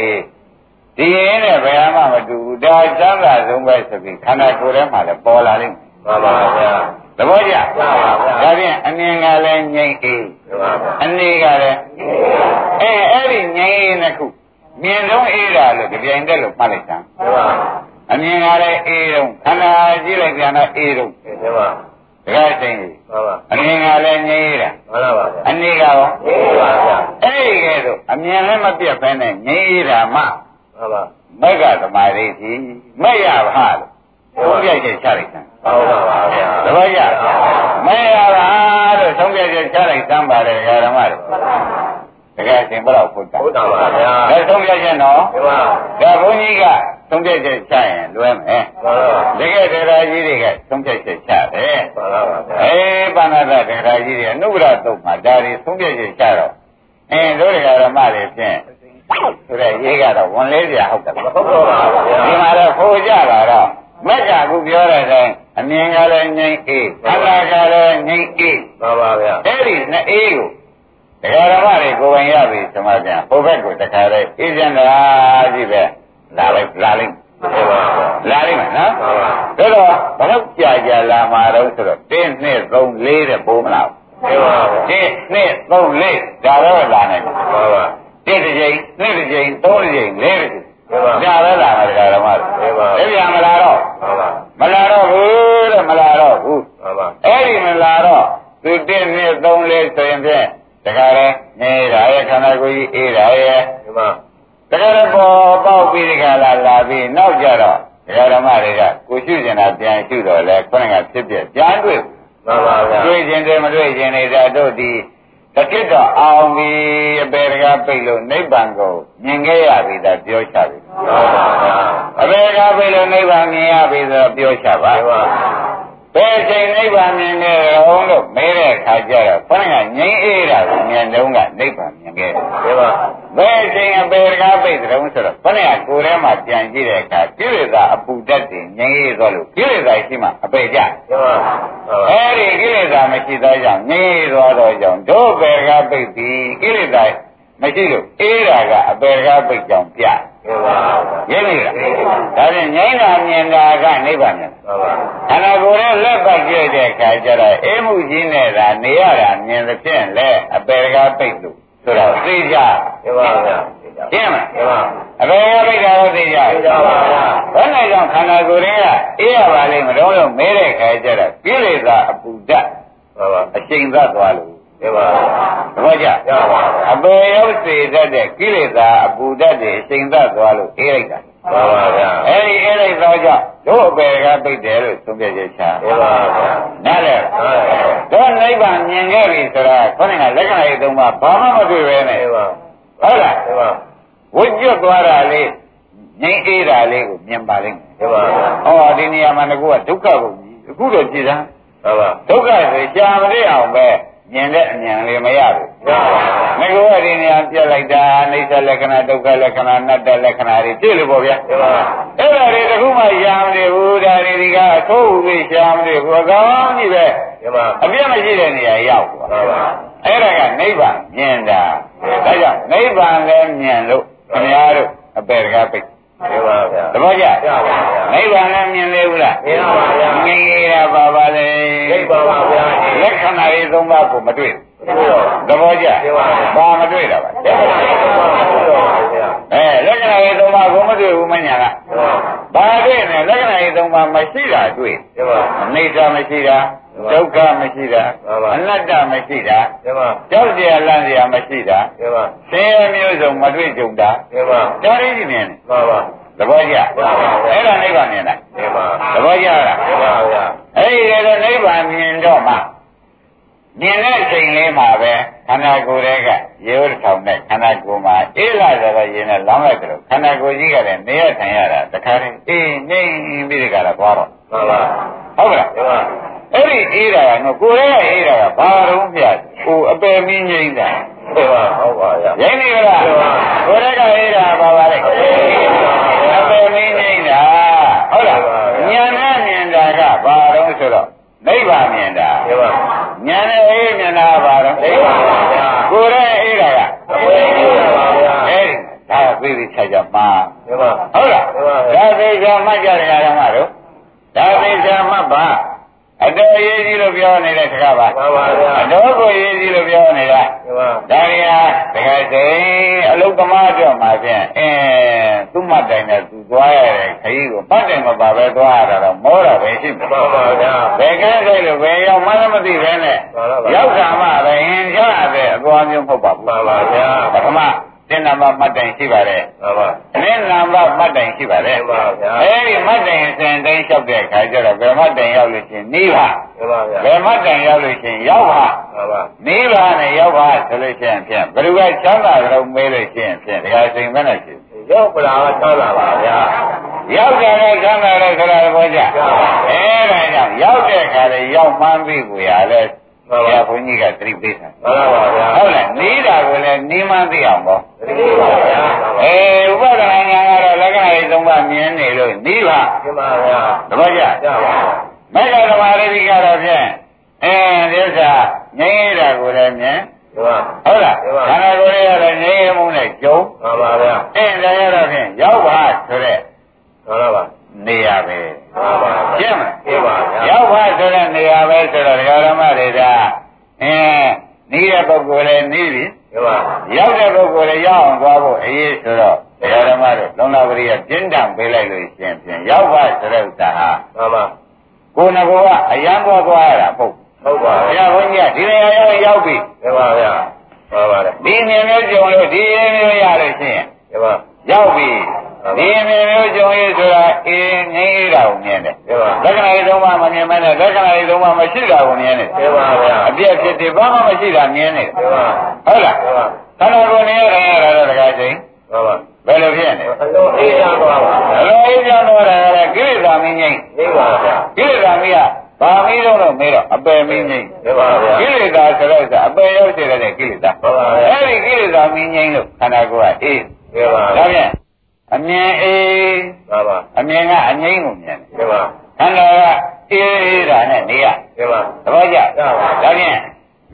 ဒီရင်းနဲ့ဘယ်မှမတူဘူးဒါစမ်းသာဆုံးပဲဆိုပြီးခန္ဓာကိုယ်ထဲမှာလည်းပေါ်လာလိမ့်မယ်မှန်ပါဗျာသဘောကျမှန်ပါဗျာဒါဖြင့်အမြင်ကလည်းငြိမ်းအေးဒီပါဗျာအနေကလည်းအဲအဲ့ဒီငြိမ်းအေးနှစ်ခုမြင်တော့အေးတာလို့ကြပြိုင်တက်လို့မှတ်လိုက်စမ်းဒီပါအမြင်ကလည်းအေးတော့ခန္ဓာကြည့်လိုက်ပြန်တော့အေးတော့ဒီပါ တခါသိရင်မှန်ပါအမြင်ကလည်းငြိမ်းတာမှန်ပါဗျာအနေကရောဒီပါဗျာအဲ့ဒီကဲတော့အမြင်လည်းမပြတ်ဘဲနဲ့ငြိမ်းတာမှမှန်ပါမက္ကသမာဓိတိမက်ရပါလို့သုံးပြချက်ချလိုက်တာဟုတ်ပါပါဗျာတပည့်ရမက်ရပါလို့သုံးပြချက်ချလိုက်သမ်းပါတယ်ဓမ္မတွေတကယ်ရှင်ဘယ်တော့ဖုတ်တာဟုတ်တာပါဗျာဒါသုံးပြချက်နော်ဒီပါဒါဘုန်းကြီးက သုံးပြချက်ချရင်လွဲမယ်မှန်ပါတကယ်တရားကြီးတွေကသုံးပြချက်ချတယ်မှန်ပါဗျာအေးပါဏာတတရားကြီးတွေအနုဘရတုတ်မှာဒါတွေသုံးပြချက်ချတော့အင်းတို့ဓမ္မတွေဖြင့်ဆိုတဲ့ရေးကတော့ဝန်လေးပြဟုတ်တယ်ဟုတ်တော့ပါဗျာဒီမှာတော့ခိုးကြတာတော့မက်ကခုပြောတဲ့အတိုင်းအမြင်ကလည်းငြိမ့်အေးခန္ဓာကလည်းငြိမ့်အေးမှန်ပါဗျာအဲ့ဒီနှစ်အေးကိုတရားဓမ္မတွေကိုယ်ပိုင်ရပြီသမာပြန်ဟိုဘက်ကိုတခါတည်းအေးစင်တာကြီးပဲ လာလိုက်လာလိုက်ဒီပါလာလိုက်မယ်နော်မှန်ပါဒါတော့ဘယ်တော့ကြာကြာလာမှာတော့ဆိုတော့1 2 3 4တဲ့ပိုးမလားဒီပါ1 2 3 4ဒါတော့လာနိုင်တယ်မှန်ပါတစ်တစ်ချိန်နှစ်တစ်ချိန်သုံးတစ်ချိန်လေးတစ်ချိန်ဒီပါဒါပဲလာမှာတရားဓမ္မတွေဒီပါဒါပြန်မလာတော့မှန်ပါမလာတော့ဘူးတဲ့မလာတော့ဘူးမှန်ပါအဲ့ဒီမလာတော့သူတစ်နှစ်သုံးလေးဆိုရင်ဖြင့်တခါလဲနေတာရဲ့ခန္ဓာကိုယ်ကြီးအေးတာရဲ့ဒီမှာ တခါလဲပေါ်ပေါက်ပြီးဒီကလာလာပြီးနောက်ကြတော့တရားဓမ္မတွေကကိုရှုကျင်တာပြန်ရှုတော့လဲခொနကဖြစ်ပြပြန်တွေ့မှန်ပါဗျာတွေ့ခြင်းတွေမတွေ့ခြင်းတွေဒါတို့ဒီတကိတော့အောင်ပြီအပေတကားပိတ်လို့နိဗ္ဗာန်ကိုမြင်ခဲ့ရပြီဒါပြောချပြီမှန်ပါဗျာအပေတကားပိတ်လို့နိဗ္ဗာန်မြင်ရပြီဆိုတော့ပြောချပါမှန်ပါ ဘယ်ချိန်နိဗ္ဗာန်မြင်ခဲ့ရုံလို့မေးတဲ့အခါကျတော့ဘုရားငြိမ်းအေးတာကိုမြင်တော့ကနိဗ္ဗာန်မြင်ခဲ့တယ်မှန်ပါဘယ်ချိန်အပေတကားပိတ်တဲ့ုံဆိုတော့ဘုရားကိုယ်ထဲမှာပြန်ကြည့်တဲ့အခါကိလေသာအပူတတ်တယ်ငြိမ်းအေးသွားလို့ကိလေသာရှိမှအပေကြမှန်ပါမှန်ပါအဲဒီကိလေသာမရှိသောကြောင့်ငြိမ်းအေးသွားသောကြောင့်တို့ပေတကားပိတ်ပြီးကိလေသာမရှိလို့အေးတာကအပေတကားပိတ်ကြောင့်ပြမှန်ပါ ရင်းနေလားဒါဖြင့်ငြိမ်းတာမြင်တာကနိဗ္ဗာန်မြင်မှန်ပါခန္ဓာကိုယ်ရဲ့လက်ပတ်ကြည့်တဲ့အခါကျတော့အေးမှုကြီးနေတာနေရတာမြင်သဖြင့်လေအပေတကားပိတ်လို့ဆိုတော့သိကြမှန်ပါဗျာရှင်းမလားမှန်ပါအပေတကားပိတ်တာတော့သိကြသိကြပါဗျာဘယ်နဲ့ကြောင့်ခန္ဓာကိုယ်ရဲ့အေးရပါလိမ့်မတော့လို့မဲတဲ့အခါကျတော့ကိလေသာအပူဓာတ်မှန်ပါအချိန်သတ်သွားလို့ မှန်ပါသဘောကျရပါအပေရောက်စေတတ်တဲ့ကိလေသာအပူဓာတ်တွေအချိန်သတ်သွားလို့အေးလိုက်တာမှန်ပါဗျာအဲဒီအေးလိုက်သောကြောင့်တို့အပေတကားပိတ်တယ်လို့သုံးပြချက်ချမှန်ပါဗျာနားလဲဟုတ်ပါတော့နိဗ္ဗာန်မြင်ခဲ့ပြီဆိုတာခေါင်းကလက္ခဏာရေးသုံးပါဘာမှမတွေ့ပဲနဲ့မှန်ပါဟုတ်လားမှန်ပါဝိကျွတ်သွားတာလေးငြိမ့်အေးတာလေးကိုမြင်ပါလိမ့်မယ်မှန်ပါဗျာဟောဒီနေရာမှာငါကဒုက္ခကိုကြီးအခုတော့ကြည်သားမှန်ပါဒုက္ခဆိုကြာမရအောင်ပဲ မြင်တဲ့အမြင်လေးမရဘူးရပါငါကဒီနေရာပြက်လိုက်တာအိဋ္ဌလက္ခဏာဒုက္ခလက္ခဏာနတ္တလက္ခဏာတွေပြည့်လို့ပေါ့ဗျာမှန်ပါအဲ့ဒါတွေတခုမှရှာမနေဘူးဒါတွေဒီကအထိုးဥပိရှာမနေဘူးအကောင်းကြီးပဲမှန်ပါအပြည့်မရှိတဲ့နေရာရောက်သွားမှန်ပါအဲ့ဒါကနိဗ္ဗာန်မြင်တာဒါကြောင့်နိဗ္ဗာန်လည်းမြင်လို့ခင်ဗျားတို့အပေတကားပိတ် မှန်ပါဗျာသဘောကျရပါဗျာနိဗ္ဗာန်လည်းမြင်လေဘူးလားမြင်ပါဗျာမြင်ရပါပါလေသိပါပါဗျာလက္ခဏာရေးသုံးပါးကိုမတွေ့ဘုရားသဘောကျမြင်ပါဗျာဘာမတွေ့တာပါလက္ခဏာရေးပါဘုရားဗျာ အဲလက္ခဏာရေးသုံးပါးကိုမတွေ့ဘူးမညာကဘာဖြစ်နေလက္ခဏာရေးသုံးပါးမရှိတာတွေ့အနေစာမရှိတာဒုက္ခမရှိတာအနတ္တမရှိတာကြောက်စရာလန့်စရာမရှိတာဆင်းရဲမျိုးစုံမတွေ့ကြုံတာတော်ရည်ကြီးနေတယ်သဘောကျအဲ့ဒါနိဗ္ဗာန်မြင်တာသဘောကျလားအဲ့ဒီတော့နိဗ္ဗာန်မြင်တော့မှမြင်တဲ့အချိန်လေးမှာပဲ ခန္ဓာကိုယ်ရဲ့ကရေဝတ်ထောင်တဲ့ခန္ဓာကိုယ်မှာအေးလာကြတော့ရင်နဲ့လောင်းလိုက်တယ်လို့ခန္ဓာကိုယ်ကြီးကလည်းနေရထိုင်ရတာတခါတည်းအေးနေပြီးဒီကလာသွားတော့မှန်ပါဟုတ်ကဲ့မှန်ပါအဲ့ဒီအေးတာကနော်ကိုယ်ရဲ့အေးတာကဘာတော့ပြကိုအပယ်မင်းငိမ့်တာမှန်ပါဟုတ်ပါဗျာရင်းနေလားကိုယ်ရဲ့ကအေးတာဘာပါလဲအပယ်မင်းငိမ့်တာဟုတ်လားဉာဏ်နဲ့မြင်တာကဘာတော့ဆိုတော့ နိဗ္ဗာန်မြင်တာမှန်ပါဉာဏ်နဲ့အေးမြင်တာဘာတော့နိဗ္ဗာန်ပါဗျာကိုယ်ရဲ့အေးတာကအဝေးကြီးပါဗျာအဲ့ဒီဒါသိသိချာချာမှာမှန်ပါဟုတ်လားမှန်ပါဒါသိချာမှတ်ကြတယ်ဓမ္မတို့ဒါသိချာမှတ်ပါ အတော်ရေးကြီးလို့ပြောနေတဲ့တကားပါမှန်ပါဗျာအတော်ကိုရေးကြီးလို့ပြောနေတာမှန်ပါဒါရီဟာတကယ်စိအလုသမားအတွက်မှာဖြင့်အင်းသူ့မှတ်တိုင်နဲ့သူသွားရတဲ့ခရီးကိုမှတ်တိုင်မပါပဲသွားရတာတော့မောတာပဲရှိမှာမှန်ပါဗျာဘယ်ကဲစိတ်လို့ဘယ်ရောက်မှလည်းမသိပဲနဲ့မှန်ပါပါရောက်တာမှပဲအင်းကြတဲ့အသွားမျိုးမဟုတ်ပါဘူးမှန်ပါဗျာပထမ တင်နံပါတ်မှတ်တိုင်ရှိပါတယ်မှန်ပါအနည်းနံပါတ်မှတ်တိုင်ရှိပါတယ်မှန်ပါဗျာအဲဒီမှတ်တိုင်အစဉ်တိုင်းလျှောက်တဲ့အခါကျတော့ဘယ်မှတ်တိုင်ရောက်လို့ရှိရင်နိဗ္ဗာန်မှန်ပါဗျာဘယ်မှတ်တိုင်ရောက်လို့ရှိရင်ရောက်ပါမှန်ပါနိဗ္ဗာန်နဲ့ရောက်ပါဆိုလို့ရှိရင်ဖြင့်ဘယ်သူကချမ်းသာကြတော့မေးလို့ရှိရင်ဖြင့်တရားစိမ်မဲ့နဲ့ရှိရောက်ပလာကချမ်းသာပါဗျာရောက်ကြတဲ့ချမ်းသာတဲ့ဆိုတာသဘောကျအဲဒါကြောင့်ရောက်တဲ့အခါလေရောက်မှန်းပြီကိုရလဲ ဘုရားဘုန်းကြီးကသတိပေးတာမှန်ပါဗျာဟုတ်လားနေတာကိုလည်းနီးမှန်းသိအောင်ပေါ့ဒီပါဗျာအေးဥပဒနာညာကတော့လက္ခဏာရေးသုံးပါမြင်နေလို့နိဗ္ဗာန်ဒီပါဗျာသဘောကျရပါမေဃဓမ္မရတိကတော့ဖြင့်အဲဒီဥစ္စာငြိမ်းရတာကိုလည်းမြင်ဒီပါဟုတ်လားခန္ဓာကိုယ်ရဲ့ကတော့ငြိမ်းရမှုနဲ့ကြုံမှန်ပါဗျာအင်းလည်းရတော့ဖြင့်ရောက်ပါဆိုတဲ့မှန်ပါ နေရာပဲမှန်ပါရှင်းမလားဒီပါဗျာရောက်ပါဆိုတဲ့နေရာပဲဆိုတော့ဒကာဓမ္မတွေကအဲနေတဲ့ပုဂ္ဂိုလ်လည်းနေပြီဒီပါရောက်တဲ့ပုဂ္ဂိုလ်လည်းရောက်အောင်သွားဖို့အရေးဆိုတော့ဒကာဓမ္မတို့လုံလာပရိယပြင်းတံပေးလိုက်လို့ရှင်ဖြင့်ရောက်ပါဆိုတဲ့ဥစ္စာဟာမှန်ပါကိုယ်ငကောကအရန်သွားသွားရတာပုတ်ဟုတ်ပါဘုဗျာရားဘုန်းကြီးကဒီနေရာရောက်ရောက်ပြီဒီပါဗျာမှန်ပါလေဒီမြင်မျိုးကြုံလို့ဒီရင်းမျိုးရလို့ရှိရင်ဒီပါရောက်ပြီ ဒီအမြင်မျိုးကြုံရဆိုတာအေးငိမ့်အေးတာကိုမြင်တယ်ဒီပါလက္ခဏာရေးသုံးပါးမမြင်မဲနဲ့လက္ခဏာရေးသုံးပါးမရှိတာကိုမြင်တယ်ဒီပါဗျာအပြည့်ဖြစ်တယ်ဘာမှမရှိတာမြင်နေတယ်ဒီပါဟုတ်လားဒီပါခန္ဓာကိုယ်နေရရင်ရတာတော့တခါချင်းဟုတ်ပါဘယ်လိုဖြစ်နေအလုံးအေးရသွားပါအလိုအေးကြောင့်တော့လည်းကိလေသာမင်းငိမ့်ဒီပါဗျာကိလေသာမင်းကဘာမင်းတော့တော့မေးတော့အပယ်မင်းငိမ့်ဒီပါဗျာကိလေသာဆိုတော့အပယ်ရောက်စေတဲ့ကိလေသာဟုတ်ပါဗျာအဲ့ဒီကိလေသာမင်းငိမ့်လို့ခန္ဓာကိုယ်ကအေးဒီပါဒါဖြင့် အမြင်အေးပါပါအမြင်ကအငိမ့်ကိုမြင်တယ်ဒီပါခန္ဓာကအေးအေးတာနဲ့နေရဒီပါသဘောကျကျပါဒါဖြင့်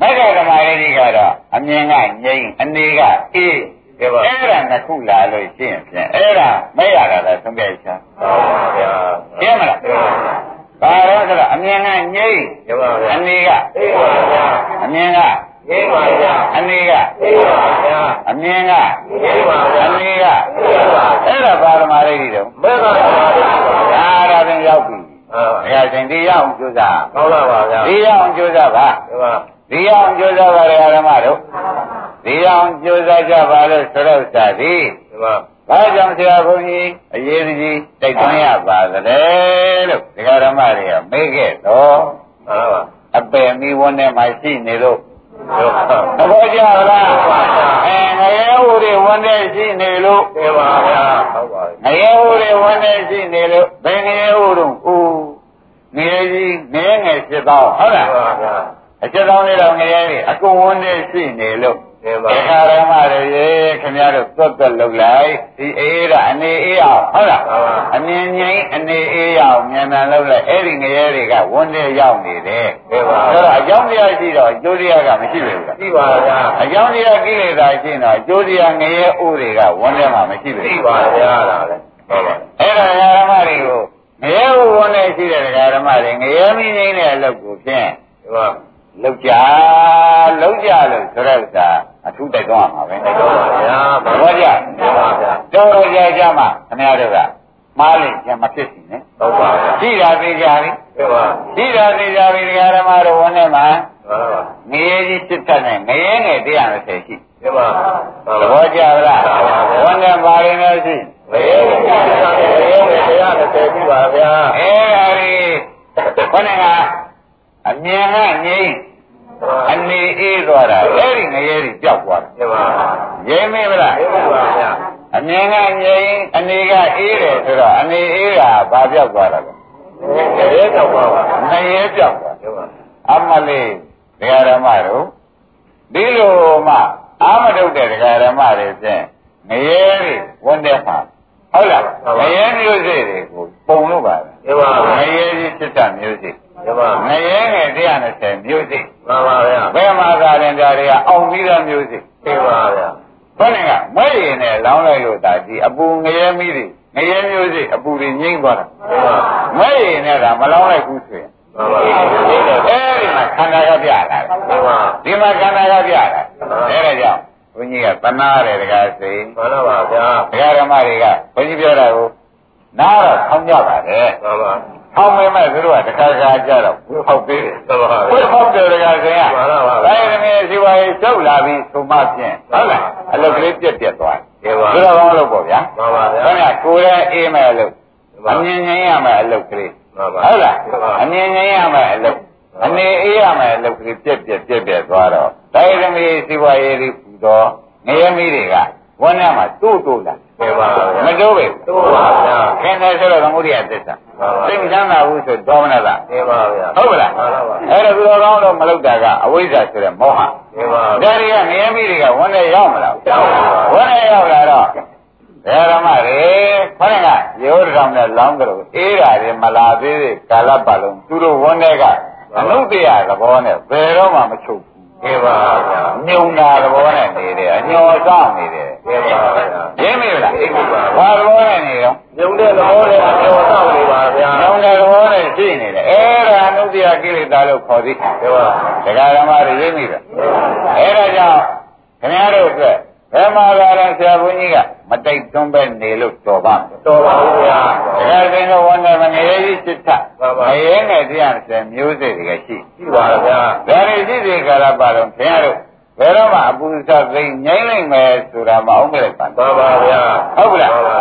မက္ခဓမ္မရေဒီကတော့အမြင်ကငိမ့်အနေကအေးဒီပါအဲ့ဒါနှစ်ခုလာလို့ရှင်းဖြင့်အဲ့ဒါမရတာလည်းသုံးပြချာဟုတ်ပါဗျာရှင်းမလားဒီပါဘာလို့ဆိုတော့အမြင်ကငိမ့်ဒီပါဗျာအနေကအေးပါဗျာအမြင်က အေးပါဗျာအနေကအေးပါဗျာအမြင်ကအေးပါဗျာအနေကအေးပါအဲ့ဒါဘာဓမ္မရေဒီတော့မေဃဓမ္မပါဗျာဒါဒါပြန်ရောက်ပြီအာဘုရားရှင်ဒီရအောင်ကြိုးစားဟုတ်လားပါဗျာဒီရအောင်ကြိုးစားပါဒီပါဒီရအောင်ကြိုးစားပါလေဓမ္မတို့ဒီရအောင်ကြိုးစားကြပါလို့ဆိုတော့စာသည်ဒီပါဘာကြောင့်ဆရာဘုန်းကြီးအရေးကြီးတိုက်တွန်းရပါသလဲလို့ဒကာဓမ္မတွေကမေးခဲ့တော့မှန်ပါအပယ်မိဝန်းထဲမှာရှိနေလို့ဟုတ်ပါ သဘောကျလားအဲငရဲဟူတွေဝန်းထဲရှိနေလို့ဒီပါဗျာဟုတ်ပါငရဲဟူတွေဝန်းထဲရှိနေလို့ဘယ်ငရဲဟူတော့ဦးငရဲကြီးငရဲငယ်ဖြစ်တော့ဟုတ်ဒီလားပါဗျာအချက်တော်လေးတော့ငရဲကြီးအကုန်ဝန်းထဲရှိနေလို့ ဒီပါဒကာရမတွေရေခင်ဗျားတို့သွက်သွက်လုပ်လိုက်ဒီအေးရအနေအေးအောင်ဟုတ်လားအမြင်ငိမ့်အနေအေးအောင်မြန်မြန်လုပ်လိုက်အဲ့ဒီငရဲတွေကဝန်းထဲရောက်နေတယ်ဒီပါအဲ့တော့အကြောင်းတရားရှိတော့အကျိုးတရားကမရှိဘူးလားဒီပါဗျာအကြောင်းတရားကိလေသာရှိတော့အကျိုးတရားငရဲဥတွေကဝန်းထဲမှာမရှိဘူးဒီပါဗျာလားလေဟုတ်ပါအဲ့ဒါဓမ္မတွေကိုငရဲဥဝန်းထဲရှိတဲ့ဓမ္မတွေငရဲမင်းငိမ့်တဲ့အလုပ်ကိုဖြင့်ဒီပါ လောက်ကြလောက်ကြလို့ဆိုတဲ့ဥစ္စာအထူးတိုက်တော့မှာပဲဟုတ်ပါဗျာသဘောကျဒီပါဗျာတော်တော်ကြာကြာမှခင်ဗျားတို့ကမှားလိမ့်ပြန်မဖြစ်စီနဲ့ဟုတ်ပါဗျာရှိတာသိကြပြီဒီပါရှိတာသိကြပြီဒကာဓမ္မတို့ဝန်ထဲမှာမှန်ပါငရေကြီးစစ်တက်နဲ့ငရေငယ်130ရှိဒီပါသဘောကျလားဝန်ထဲမှာရင်းလို့ရှိမေယမေယမေတရားနဲ့တည်ပြီပါဗျာအဲဒါဒီခေါင်းကအမြင်ကငိမ့် အနေအေးသွားတာအဲ့ဒီငရေကြီးကြောက်သွားတယ်ဒီပါငြိမ့်မေးမလားဒီပါဗျာအမြင်ကငြိမ်အနေကအေးတယ်ဆိုတော့အနေအေးတာဘာပြောက်သွားတာလဲရေတော့ပါပါငရဲပြောက်သွားဒီပါအမလေးဒကာရမတို့ဒီလိုမှအာမထုတ်တဲ့ဒကာရမတွေဖြင့်ငရဲတွေဝန်တဲ့မှာဟုတ်လားငရဲမျိုးစေ့တွေကိုပုံလို့ပါလားဒီပါ ငရဲကြီးစစ်တမျိုးစေ့ ဒီပါ ငရဲငယ်120မျိုးစေ့ မှန်ပါဗျာ ဘယ်မှာ သာရင်ဒါတွေကအောင်ပြီးတဲ့မျိုးစေ့ဒီပါဗျာဘယ်နဲ့ကမွဲ့ရင်နဲ့လောင်းလိုက်လို့ဒါဒီအပူငရဲမိတွေငရဲမျိုးစေ့အပူတွေငိမ့်သွားတာဒီပါမွဲ့ရင်နဲ့ကမလောင်းလိုက်ဘူးဆိုရင်မှန်ပါဗျာဒီတော့အဲဒီမှာခန္ဓာကပြလာတယ်ဒီပါဒီမှာခန္ဓာကပြလာတယ်အဲဒါကြောင့်ဘုန်းကြီးကသနာတယ်တကားစိမှန်ပါဗျာဒကာဓမ္မတွေကဘုန်းကြီးပြောတာကိုနားတော့ဆောင်းကြပါတယ်မှန်ပါ ဆောင်းမင်းမဲ့သူတို့ကတခါတခါကြတော့ဝိဖောက်သေးတယ်မှန်ပါဝိဗျာဖောက်တယ်တကားစိကမှန်ပါပါဒါရမင်းစီဝါရေးကျုပ်လာပြီးသုမဖြင့်ဟုတ်လားအလုတ်ကလေးပြက်ပြက်သွားဒီပါတယ်ဒါတော့ကောင်းလို့ပေါ့ဗျာမှန်ပါဗျာဘယ်ကကိုယ်ရဲ့အေးမဲ့အလုတ်အမြင်ငင်းရမဲ့အလုတ်ကလေးမှန်ပါဟုတ်လားအမြင်ငင်းရမယ်အလုပ်အနေအေးရမယ်အလုပ်ကလေးပြက်ပြက်ပြက်ပြက်သွားတော့ဒါရမီစီဝါရေးဒီပူတော့ငရဲမီးတွေကဝန်းထဲမှာတူးတူးလာ ဒီပါဗျာမတိုးပဲတို့ပါဗျာခင်တယ်ဆိုတော့သမုဒိယသစ္စာမှန်ပါသိမချမ်းသာဘူးဆိုဒေါမနတာဒီပါဗျာဟုတ်ပါလားမှန်ပါပါအဲ့ဒါသူတော်ကောင်းတော့မလုပ်တာကအဝိဇ္ဇာဆိုတဲ့မောဟဒီပါဒါတွေကငရဲမီးတွေကဝန်းထဲရောက်မလားရောက်ပါဘူးဝန်းထဲရောက်လာတော့ဓမ္မတွေခေါင်းကရိုးတော်နဲ့လောင်းကြလို့အေးတာတွေမလာသေးသေးကာလပတ်လုံးသူတို့ဝန်းထဲကအနုတ္တရသဘောနဲ့ဘယ်တော့မှမချုပ် ဘူးဒီပါဗျာညုံတာသဘောနဲ့နေတယ်အညော်ဆောင်နေတယ်ဒီပါဗျာရင်းမိလားသိပြီပါဘာသဘောနဲ့နေတော့ညုံတဲ့သဘောနဲ့အကျော်တော့နေပါဗျာညုံတဲ့သဘောနဲ့ရှိနေတယ်အဲ့ဒါအနုတ္တရကိလေသာလို့ခေါ်သည်ဒီပါဒကာဓမ္မတွေရင်းမိတယ်အဲ့ဒါကြောင့်ခင်ဗျားတို့အတွက်ဘယ်မှာလာတဲ့ဆရာဘုန်းကြီးက မတိတ်သွန်းပဲနေလို့တော်ပါမယ်တော်ပါဘူးဗျာဒကာသိန်းတို့ဝန်တယ်မငရေကြီးစစ်ထငရေငယ်တရား30မျိုးစေ့တွေကရှိရှိပါဗျာဒါတွေရှိစေကာလပါတော့ခင်ဗျားတို့ဘယ်တော့မှအပူဇော်သိမ့်ငြိမ့်နိုင်မယ်ဆိုတာမအောင်ပြလိုက်ပါမှန်ပါဗျာဟုတ်ကလားမှန်ပါ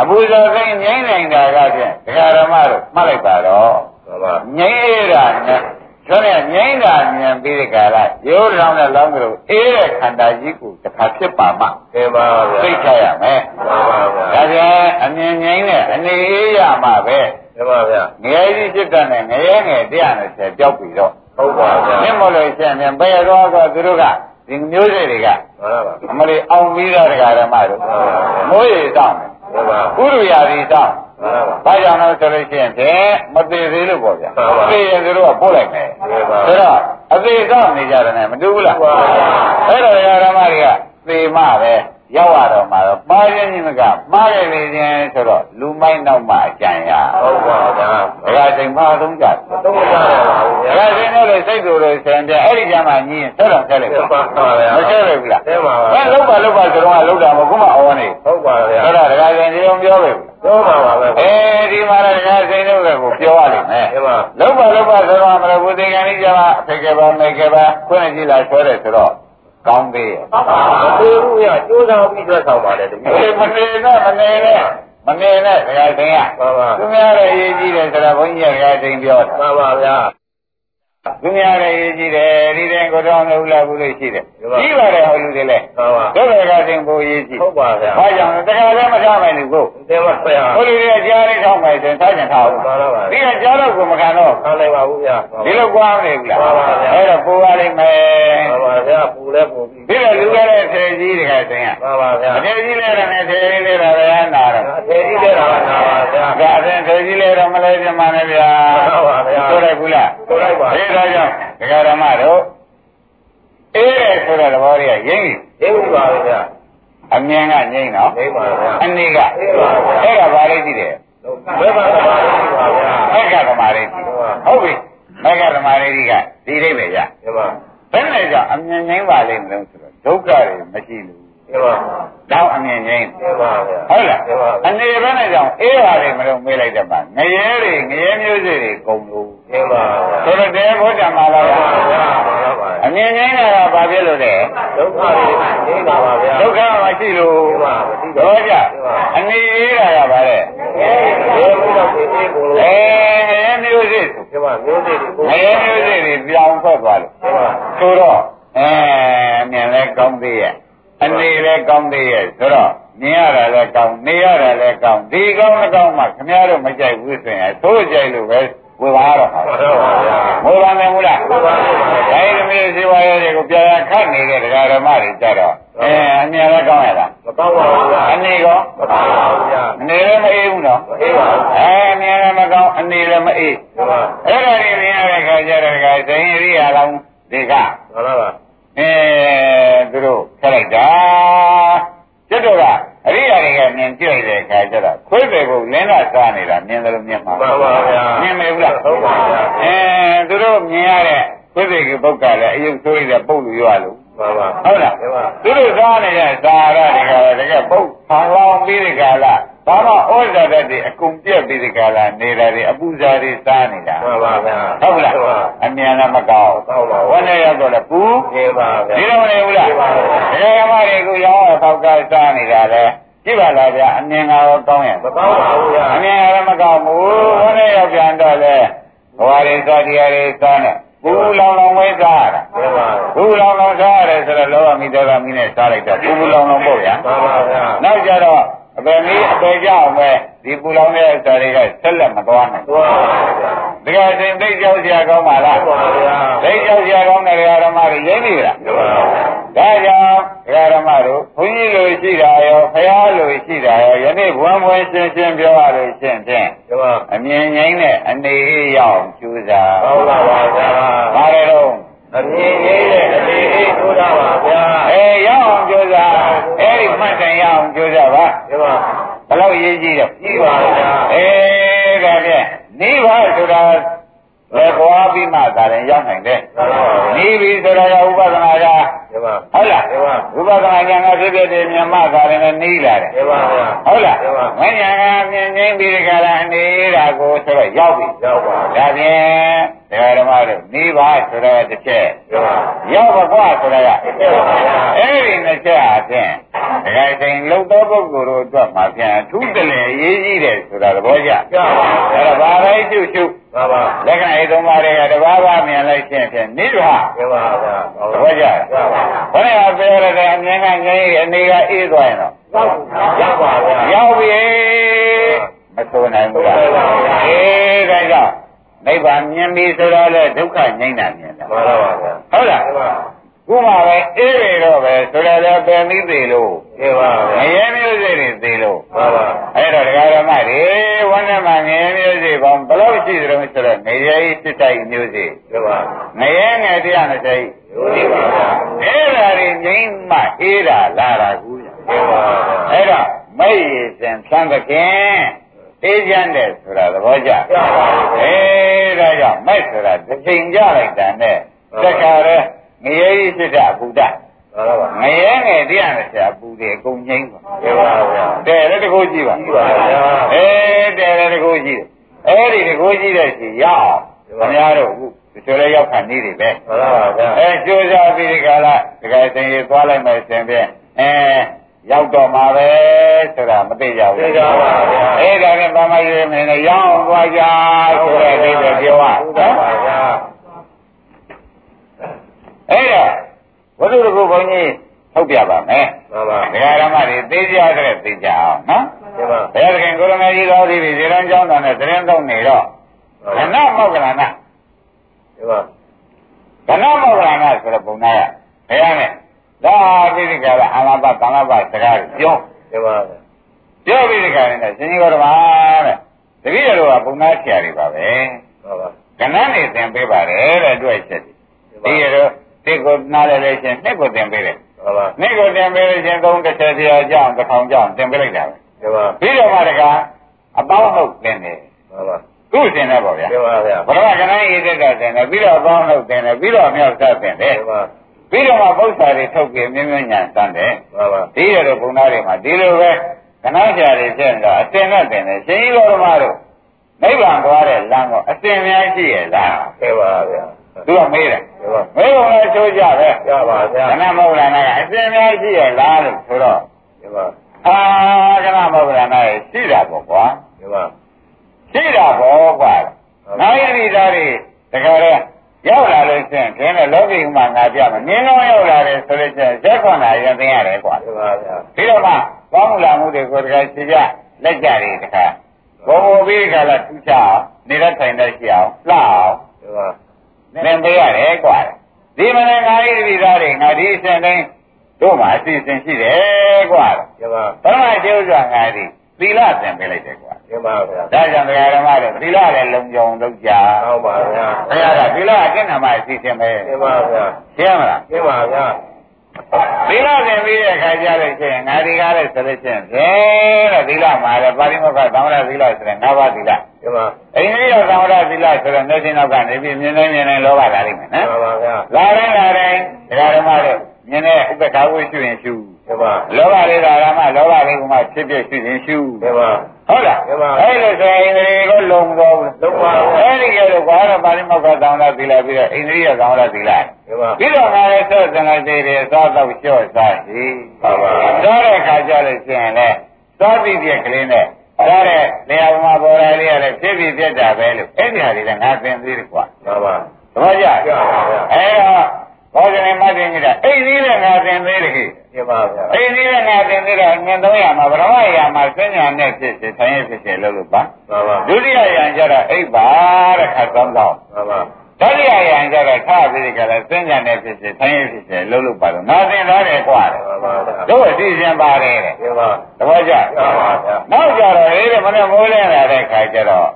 အပူဇော်သိမ့်ငြိမ့်နိုင်တာကဖြင့်ဒကာဓမ္မတို့မှတ်လိုက်ပါတော့မှန်ပါငြိမ့်ရတာနဲ့ ဆိုတဲ့ငြိမ့်တာဉာဏ်ပြီးတဲ့ကာလရိုးတောင်နဲ့လောင်းကြလို့အေးတဲ့ခန္ဓာကြီးကိုတစ်ခါဖြစ်ပါမှသင်ပါဗျာသိချရမယ်မှန်ပါဗျာဒါပြန်အမြင်ငြိမ့်တဲ့အနေအေးရမှပဲမှန်ပါဗျာငယ်ကြီးဖြစ်တဲ့နဲ့ငရဲငယ်120ကြောက်ပြီတော့ဟုတ်ပါဗျာမြင်မလို့ရှိရင်ဘယ်တော့ကသူတို့ကဒီမျိုးစေ့တွေကမှန်ပါအမလေးအောင်ပြီးသားတရားဓမ္မတို့မိုးရေတောင်းမှန်ပါဥရယာရီတောင်းမှန်ပါ ဘာကြောင့်လဲဆိုလို့ရှိရင်ဖြင့်မသေးသေးလို့ပေါ့ဗျာမှန်ပါမသေးရင်သူတို့ကပို့လိုက်မယ်မှန်ပါဆိုတော့အသေးတောင်းနေကြတယ်နဲ့မတူဘူးလားမှန်ပါအဲ့တော့တရားဓမ္မတွေကသေမပဲရောက်ရတော့မှာတော့မှားခြင်းကြီးမကမှားရနေခြင်းဆိုတော့လူမိုက်နောက်မှအကြံရဟုတ်ပါဗျာဒါကချိန်မှားသုံးကြတယ်တော့မကြရပါဘူးဗျာဒါကရှင်တို့လည်းစိတ်တူလို့ဆင်ပြအဲ့ဒီကြမှာညီရင်ဆက်တော့ဆက်လိုက်မှန်ပါဗျာမဆက်လိုက်ဘူးလားသင်ပါပါဘယ်လောက်ပါလောက်ပါဆိုတော့လောက်တာမဟုတ်မှအော်နေဟုတ်ပါဗျာဆိုတော့ဒါကရှင်ဒီအောင်ပြောပဲ တော့ပါပါပဲအဲဒီမှာလည်းဒါကရှင်တို့ကကိုပြောရလိမ့်မယ်သင်ပါလောက်ပါလောက်ပါဆိုတော့မလို့ဘုသေကံကြီးကြမှာအဖေကပါမေကပါခွင့်ကြည့်လာဆွဲတယ်ဆိုတော့ကောင်းသေးရဲ့မသေးဘူးဗျာကျိုးစားပြီးတွေ့ဆောင်ပါလေတမီးအေးမနေနဲ့မနေနဲ့မနေနဲ့ဒါကရှင်ကမှန်ပါသူများရဲ့အရေးကြီးတယ်ဆိုတော့ဘုန်းကြီးကဒါကရှင်ပြောတာမှန်ပါဗျာ သူများရဲ့ရေးကြည့်တယ်ဒီတဲ့ကိုတော်လို့လာဘူးလို့ရှိတယ်မှန်ပါကြီးပါတယ်ဟောလူတွေလဲမှန်ပါတို့ဘက်ကတင်ဖို့ရေးကြည့်ဟုတ်ပါဗျာဘာကြောင့်လဲတခါလည်းမထားနိုင်ဘူးကိုသင်ပါဗျာဟိုလူတွေကကြားလေးထောက်မယ်ဆိုရင်ထားကြထားဘူးမှန်ပါပါဒီကကြားတော့ကိုမခံတော့အားလိုက်ပါဘူးဗျာဒီလိုကွာမနေဘူးလားမှန်ပါဗျာအဲ့တော့ပူပါလိမ့်မယ်မှန်ပါဗျာပူ လဲပူပြီးဒီကလူရတဲ့ထေကြီးတွေကတင်ရမှန်ပါဗျာအထေကြီးလဲတယ်နဲ့ထေကြီးလဲတာပဲနာတော့အသေးကြီးတဲ့တာကနာပါဗျာဒါအရင်ထေကြီးလဲတော့မလဲပြမနဲ့ဗျာမှန်ပါဗျာဆိုလိုက်ဘူးလားဆိုလိုက်ပါဒီဒါကြောင့်ဒကာရမတို့အေးတယ်ဆိုတဲ့သဘောတွေကရင်းရင်းပါဗျာအမြင်ကငိမ့်တော့နေပါဗျာအနေကအေးပါဗျာအဲ့ဒါဘာလေးကြည့်တယ်ဘယ်မှာပါပါဗျာမက္ကသမာရိတိဟုတ်ပြီမက္ကသမာရိတိကဒီအိဗယ်ရဒီမှာ ဘယ်နဲ့ကြောင့်အမြင်ငိမ့်ပါလိမ့်မလို့ဆိုတော့ဒုက္ခတွေမရှိလို့ဒီမှာတော့အမြင်ငိမ့်ဒီမှာဗျာဟုတ်လားဒီမှာအနေဘယ်နဲ့ကြောင့်အေးပါလိမ့်မလို့မေးလိုက်တဲ့မှာငရဲတွေငရဲမျိုးစေ့တွေကုန်လို့ဒီမှာဗျာဆိုတော့တဲဘုရားမှာလားဗျာမှန်ပါအမြင်ငိမ့်တာကဘာဖြစ်လို့လဲဒုက္ခတွေနေတာပါဗျာဒုက္ခမရှိလို့ဒီမှာမရှိတော့တော့ကြအနေအေးတာကဘာလဲဒီလိုတော့ဖြစ်နေကိုအဲငရဲမျိုးစေ့ ဒီမှာမျိုးစေ့တွေကိုငရဲမျိုးစေ့တွေပြောင်းထွက်သွားလို့ဒီမှာဆိုတော့အဲမြင်လဲကောင်းသေးရဲ့အနေလဲကောင်းသေးရဲ့ဆိုတော့မြင်ရတာလဲကောင်းနေရတာလဲကောင်းဒီကောင်းမကောင်းမှခင်ဗျားတို့မကြိုက်ဘူးဆိုရင်သို့ကြိုက်လို့ပဲဝေပါတော့မှာဟုတ်တော့ပါဗျာဝေပါမယ်မလားဝေပါမယ်ပါဗျာအဲဒီမျိုးစေဝါရဲတွေကိုပြရာခတ်နေတဲ့ဒကာဓမ္မတွေကြတော့အဲအမြင်လဲကောင်းရလားမကောင်းပါဘူးဗျာအနေကောမကောင်းပါဘူးဗျာအ နေလည်းမအေးဘူးနော်အေးပါဘူးအဲအမြင်လည်းမကောင်းအနေလည်းမအေးဒီမှာအဲ့ဒါတွေမြင်ရတဲ့ခါကျတော့ဒကာဇင်ရိယာလောင်းဒီကမှန်ပါပါအဲသူတို့ခက်လိုက်တာကျွတ်တော့ကအရိယာတွေကမြင်ကြည့်လိုက်တဲ့အခါကျတော့ခွေးပေကိုလင်းလာစားနေတာမြင်တယ်လို့မြင်မှာမှန်ပါဗျာမြင်မယ်ဘူးလားဟုတ်ပါဗျာအဲသူတို့မြင်ရတဲ့ခွေးပေကပုတ်ကလည်းအယုတ်ဆိုးရတဲ့ပုတ်လူရွာလို့မှန်ပါဟုတ်လားဒီမှာသူတို့စားနေတဲ့ဇာရတွေကလည်းတကယ်ပုတ်ဆံလောင်းပြီးဒီကလာ ဘာမှဩဇာတတ်တွေအကုန်ပြက်ပြီးဒီကလာနေတာတွေအပူဇာတွေစားနေတာမှန်ပါဗျာဟုတ်လားအမြန်လည်းမကောင်းကောင်းပါဘူးဝန်းနေရောက်တော့လည်းပူဒီပါဗျာဒီလိုမနေဘူးလားဒီပါဗျာဒီကမတွေကိုရောင်းအောင်ကောက်စားနေတာလေကြည့်ပါလားဗျာအမြင်ကတော့ကောင်းရဲ့မကောင်းပါဘူးဗျာအမြင်ကလည်းမကောင်းဘူးဘုန်းနဲ့ရောက်ပြန်တော့လေဘဝတွေစားတရားတွေစားနေဘူးလောင်လောင်ဝဲစားရတာဒီပါဘူးလောင်လောင်စားရတယ်ဆိုတော့လောကမိသားမိနဲ့စားလိုက်တော့ဘူးလောင်လောင်ပေါ့ဗျာမှန်ပါဗျာနောက်ကြတော့ အပယ်မီးအပယ်ကြအောင်ပဲဒီပူလောင်တဲ့စားတွေကဆက်လက်မသွားနိုင်သွားပါဗျာတကယ်ချင်းသိကြောက်စရာကောင်းပါလားဟုတ်ပါဗျာသိကြောက်စရာကောင်းတဲ့ဓမ္မတွေရင်းပြီလားဒီပါဗျာဒါကြောင့်ဓမ္မတို့ဘုန်းကြီးလိုရှိတာရောဖရာလိုရှိတာရောယနေ့ဘဝဘဝရှင်းရှင်းပြောရလို့ရှင်းဖြင့်ဒီပါအမြင်ငိမ့်တဲ့အနေအေးရအောင်ကြိုးစားဟုတ်ပါပါဗျာဘာလဲတော့ အမြင်ကြီးတဲ့အနေအေးထိုးတာပါဗျာအေးရအောင်ကြိုးစားအဲ့ဒီမှတ်တိုင်ရအောင်ကြိုးစားပါဒီပါဘယ်လောက်ရေးကြည့်တော့ကြီးပါဗျာအေးဒါဖြင့်နိဗ္ဗာန်ဆိုတာလေဘွားပြီးမှသာရင်ရောက်နိုင်တယ်မှန်ပါဗျာနိဗ္ဗာန်ဆိုတာကဥပဒနာကဒီပါဟုတ်လားဒီပါဥပဒနာဉာဏ်ကဖြစ်ဖြစ်တဲ့မြတ်မသာရင်လည်းနီးလာတယ်ဒီပါဗျာဟုတ်လားဒီပါမဉာဏ်ကမြင်ငိမ့်ပြီးဒီကရအနေတာကိုဆိုတော့ရောက်ပြီရောက်ပါဒါဖြင့်ဒတရား ဓမ္မတို့နေပါဆိုတော့တစ်ချက်ရောက်ပါကွာဆိုတော့အဲ့ဒီနှစ်ချက်အပြင်ဒကာတိုင်းလုံသောပုဂ္ဂိုလ်တို့အတွက်မှာပြန်အထူးတလဲရေးကြီးတယ်ဆိုတာသဘောကျအဲ့ဒါဘာလဲကျုပ်ကျုပ်ပါပါလက္ခဏာဤသုံးပါးတွေကတဘာဘာမြင်လိုက်ခြင်းဖြင့်နိဗ္ဗာန်ပြပါဗျာသဘောကျဘယ်နဲ့ပြောရတဲ့အမြင်ကငြိမ်းအနေကအေးသွားရင်တော့ရောက်ပါဗျာရောက်ပြီမဆိုနိုင်ဘူးလားအေးဒါကြောင့် နိဗ္ဗာန်မြင်ပြီဆိုတော့လေဒုက္ခငြိမ်းတာမြင်တာမှန်ပါဗျာဟုတ်လားပြပါခုမှပဲအေးရတော့ပဲဆိုတော့လည်းပယ်မိသေးလို့ပြပါငဗျာရဲမျိုးစိတွေသေးလို့ပါပါအဲ့တော့ဒကာရမတွေဝန်းထဲမှာငရဲမျိုးစိပေါင်းဘယ်လောက်ရှိသလဲဆိုတော့ငရဲကြီးစစ်တိုက်မျိုးစိပြပါငရဲငယ်120ကြီးယူနေပါဗျာအဲ့ဒါတွေငိမ့်မှအေးတာလာတာကူရပြပါဗျာအဲ့တော့မိတ်ရစဉ်သံသခင် အေးချမ်းတယ်ဆိုတာသဘောကျပြပါအေးဒါကြောင့်မိတ်ဆိုတာတစ်ချိန်ကြလိုက်တာနဲ့တခါရဲငရဲကြီးစစ်တာအပူတပါပါငရဲငယ်တရားနဲ့ဆရာပူတယ်အကုန်ငိမ့်ပါပြပါဗျာတဲ့လည်းတကူကြည့်ပါကြည့်ပါဗျာအေးတဲ့လည်းတကူကြည့်တယ်အဲ့ဒီတကူကြည့်တဲ့စီရအောင်ခင်ဗျားတို့အခုဒီလိုလဲရောက်ခံနေတယ်ပဲပါပါဗျာအဲကြိုးစားပြီးဒီကလာတကယ်စင်ရသွားလိုက်မယ်စင်ဖြင့်အဲ ရောက်တော့မှာပဲဆိုတာမသိကြဘူးသိကြပါဗျာအဲဒါနဲ့ဘာမှရွေးမနေနဲ့ရောက်အောင်သွားကြဆိုတဲ့အဓိပ္ပာယ်ပြောရပါပါဗျာအဲ့ဒါဝိသုဒ္ဓကုဘုန်းကြီးထုတ်ပြပါမယ်ပါပါဒကာရမတွေသိကြတဲ့သိကြအောင်နော်ပြပါဘယ်သခင်ကိုရမေကြီးတော်ဒီပြီဇေရန်ကျောင်းတော်နဲ့သရင်သုံးနေတော့ခဏမောက္ကလနာပြပါခဏမောက္ကလနာဆိုတဲ့ပုံနာရဘယ်ရနဲ့ ဒါပိဋကရအာလဘသံလဘစကားပြောပြပါဗျာပြောပြီးဒီကနေ့နဲ့ရှင်ကြီးတော်မှာတဲ့တပည့်တော်ကပုံနာဆရာတွေပါပဲပါပါကဏ္ဍနေသင်ပေးပါတယ်တဲ့အတွက်ချက်ဒီဒီရတော့တစ်ကိုနားလဲလဲရှင်နှစ်ကိုသင်ပေးတယ်ပါပါနှစ်ကိုသင်ပေးလို့ရှင်သုံးတစ်ဆယ်ဆရာကြောင်းတစ်ထောင်ကြောင်းသင်ပေးလိုက်တာပဲပြပါပြီးတော့မှတကအပေါင်းဟုတ်သင်တယ်ပါပါခုသင်တယ်ပေါ့ဗျာပြပါဗျာဘုရားကဏ္ဍရေးတဲ့ကသင်တယ်ပြီးတော့အပေါင်းဟုတ်သင်တယ်ပြီးတော့အမြောက်စားသင်တယ်ပြပါ ပြီးတော့မှပု္ပ္ပာတွေထုတ်ပြီးမြင်းမြင်းညာစမ်းတယ်ပါပါဒီရတဲ့ဘုံသားတွေမှာဒီလိုပဲကနာကြတွေဖြစ်နေတာအတင်နဲ့တင်တယ်ရှင်ကြီးတော်ဓမ္မတို့နိဗ္ဗာန်သွားတဲ့လမ်းကိုအတင်များရှိရဲ့လားပြပါဗျာသူကမေးတယ်ပြပါမေးတော့လည်းချိုးကြပဲပြပါဗျာကနာမောဂလနာကအတင်များရှိရဲ့လားလို့ဆိုတော့ပြပါအာကနာမောဂလနာရဲ့ရှိတာပေါ့ကွာပြပါရှိတာပေါ့ကွာနိုင်ရည်သားတွေတကယ်တော့ ရောက်လာလို့ရှိရင်ခင်းတဲ့လောကီဥမာငါပြမယ်နင်းလုံးရောက်လာတယ်ဆိုလို့ရှိရင်ရက်ခွန်လာရင်သိရတယ်ကွာပြပါဗျာပြီးတော့မှကောင်းမှုလာမှုတွေကိုတခါရှင်းကြလက်ကြတွေတခါဘုံဘုံပြီးကြလာထူးခြားအောင်နေတဲ့ထိုင်တဲ့ရှိအောင်လှအောင်ပြပါနင်ပေးရတယ်ကွာဒီမနေ့ငါဤဒီသားတွေငါဒီအစဉ်တိုင်းတို့မှာအစီအစဉ်ရှိတယ်ကွာပြပါပရမကျိုးစွာငါဒီသီလသင်ပေးလိုက်တယ်ကွာ ပြပါဗျာဒါကြောင့်တရားဓမ္မတွေသီလလည်းလုံကြုံလုပ်ကြဟုတ်ပါဗျာဘုရားကသီလအကျင့်နာမအစီအစဉ်ပဲပြပါဗျာရှင်းမလားပြပါဗျာသီလသင်ပြီးတဲ့အခါကျလို့ရှိရင်ငါဒီကားလည်းဆိုလို့ရှိရင်ဘယ်တဲ့သီလမှာလည်းပါဠိမောက္ခသံဃာသီလဆိုတဲ့၅ပါးသီလပြပါအိန္ဒိယသံဃာသီလဆိုတဲ့မျက်စိနောက်ကနေပြီးမြင်နေမြင်နေလောဘလာလိမ့်မယ်နော်ပြပါဗျာလာတိုင်းလာတိုင်းဒကာဓမ္မတို့မြင်တဲ့ဥပ္ပခါဝိရှုရင်ရှုပြပါလောဘလေးသာဓမ္မလောဘလေးကမှဖြစ်ဖြစ်ရှုရင်ရှုပြပါ ဟုတ်လားမှန်ပါအဲ့လိုဆိုရင်အိန္ဒိယကိုလုံတော့ဘူးလုံးပါအဲ့ဒီကလို့ဘာလို့ပါဠိမောက္ခသံဃာသီလပြီးတော့အိန္ဒိယသံဃာသီလပြပါပြီးတော့ငါလည်းသောသနာသေးတယ်သောတော့လျှော့စားစီပါပါသောတဲ့ခါကျလို့ရှိရင်လည်းသောတိပြက်ကလေးနဲ့သောတဲ့နေရာမှာပေါ်လာလေးရတယ်ဖြစ်ပြီးပြက်တာပဲလို့အဲ့ဒီဟာတွေလည်းငါသင်သေးတယ်ကွာပါပါသဘောကျပြပါဗျာအဲ့တော့ဘောဇနေမတ်တင်ကြီးကအဲ့ဒီလည်းငါသင်သေးတယ်ခေ ပြပါဗျာအဲ့ဒီလည်းငါသင်သေးတော့ငင်300မှာဗရမရာမှာစဉ္ညာနဲ့ဖြစ်စေထိုင်ရဖြစ်စေလို့လို့ပါပါပါဒုတိယယံကျတော့အိပ်ပါတဲ့ခတ်သောင်းသောင်းပါပါတတိယယံကျတော့ထပြီးကြတယ်စဉ္ညာနဲ့ဖြစ်စေထိုင်ရဖြစ်စေလို့လို့ပါတော့ငါသင်သားတယ်ကွာတဲ့ပါပါဗျာတို့အစီအစဉ်ပါတယ်တဲ့ပြပါသဘောကျပါပါဗျာနောက်ကြတော့အေးတဲ့မနေ့မိုးလင်းလာတဲ့ခါကျတော့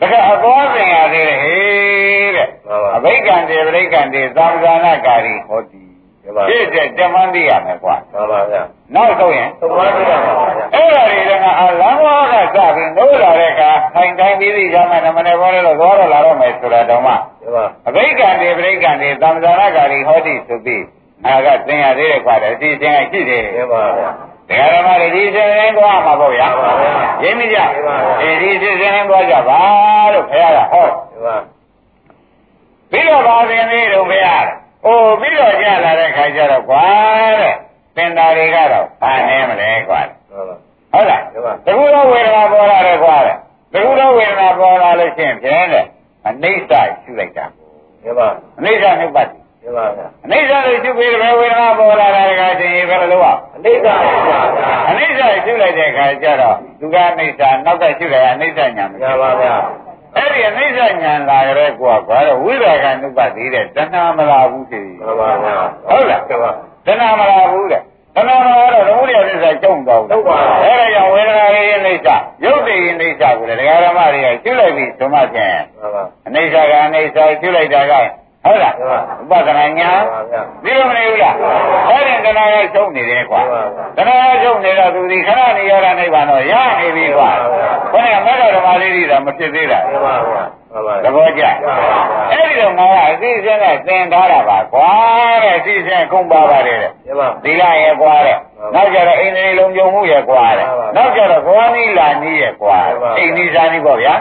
တကယ်အသွားပင်ရသေးတယ်ဟေးတဲ့ပါပါအဘိက္ခံတေပရိက္ခံတေသံဃာနာကာရီဟောတိ ပြပါဖြစ်တဲ့တမန်သိရမယ်ကွာပါပါဗျာနောက်ဆုံးရင်သုံးပါးပြပါဗျာအဲ့ဒါတွေကငါလမ်းဝါကစပြီးနိုးလာတဲ့အခါထိုင်တိုင်းပြီးပြီးရမယ်မနေ့ပေါ်လဲတော့သွားတော့လာတော့မယ်ဆိုတာတော့မှပြပါအဘိက္ခံတေပရိက္ခံတေသံဃာနာကာရီဟောတိဆိုပြီးငါကသင်ရသေးတယ်ကွာတဲ့အစီအစဉ်ရှိတယ်ပြပါဗျာတရားဓမ္မတွေဒီစဉ်စဉ်သွားမှာပေါ့ဗျာပါဗျာရင်းမိကြပါဗျာအဲဒီစဉ်စဉ်သွားကြပါလို့ခင်ဗျားကဟောပြပါပြီးတော့ပါရင်လေးတော့မရ အိုးပြီးတော့ကြာလာတဲ့ခါကျတော့ကွာတဲ့ပင်သာတွေကတော့ဘာနေမလဲကွာဟုတ်လားတခုတော့ဝေဒနာပေါ်လာတယ်ကွာတဲ့တခုတော့ဝေဒနာပေါ်လာလို့ရှိရင်ဖြင့်တဲ့အနိစ္စရှုလိုက်တာဒီပါအနိစ္စနှုတ်ပတ်ဒီပါဗျာအနိစ္စလို့ရှုပြီးတော့ဝေဒနာပေါ်လာတဲ့ခါကျရင်ဘယ်လိုလုပ်ရအနိစ္စပါဗျာအနိစ္စရှုလိုက်တဲ့ခါကျတော့သူကအနိစ္စနောက်ကရှုလိုက်အနိစ္စညာမညာပါဗျာ အဲ့ဒီအနိစ္စညာလာကြတဲ့ကွာကွာတော့ဝိရာဂနုပတိတဲ့တဏှာမလာဘူးစီမှန်ပါဗျာဟုတ်လားဒီပါတဏှာမလာဘူးတဲ့တဏှာမလာတော့သမုဒိယသစ္စာကျုံတော့ဟုတ်ပါအဲ့ဒါကြောင့်ဝေဒနာရဲ့အိဋ္ဌရုပ်တည်အိဋ္ဌကိုလည်းဒကာရမတွေကရှုလိုက်ပြီးဓမ္မဖြင့်မှန်ပါအနိစ္စကအနိစ္စရှုလိုက်တာက ဟုတ်လားဟုတ်ပါဥပဒနာညာပါဗျာဒီလိုမနေဘူးလားအဲ့ဒီတဏှာကကျုံနေတယ်ကွာဟုတ်ပါတဏှာကကျုံနေတော့သူဒီခဏနေရတာနိဗ္ဗာန်တော့ရနေပြီကွာဘယ်နဲ့မဂ္ဂဓမ္မလေးကြီးတာမဖြစ်သေးတာဒီပါဗျာမှန်ပါ သဘောကျအဲ့ဒီတော့ငါကအသိစင်းနဲ့သင်ထားတာပါကွာတဲ့အသိစင်းကုန်ပါပါတယ်တဲ့ဒီပါသီလရဲ့ကွာတဲ့နောက်ကြတော့အိန္ဒြေလုံးကြုံမှုရဲ့ကွာတဲ့နောက်ကြတော့ဘောနီလာနီးရဲ့ကွာအိန္ဒိစာနီးပေါ့ဗျာ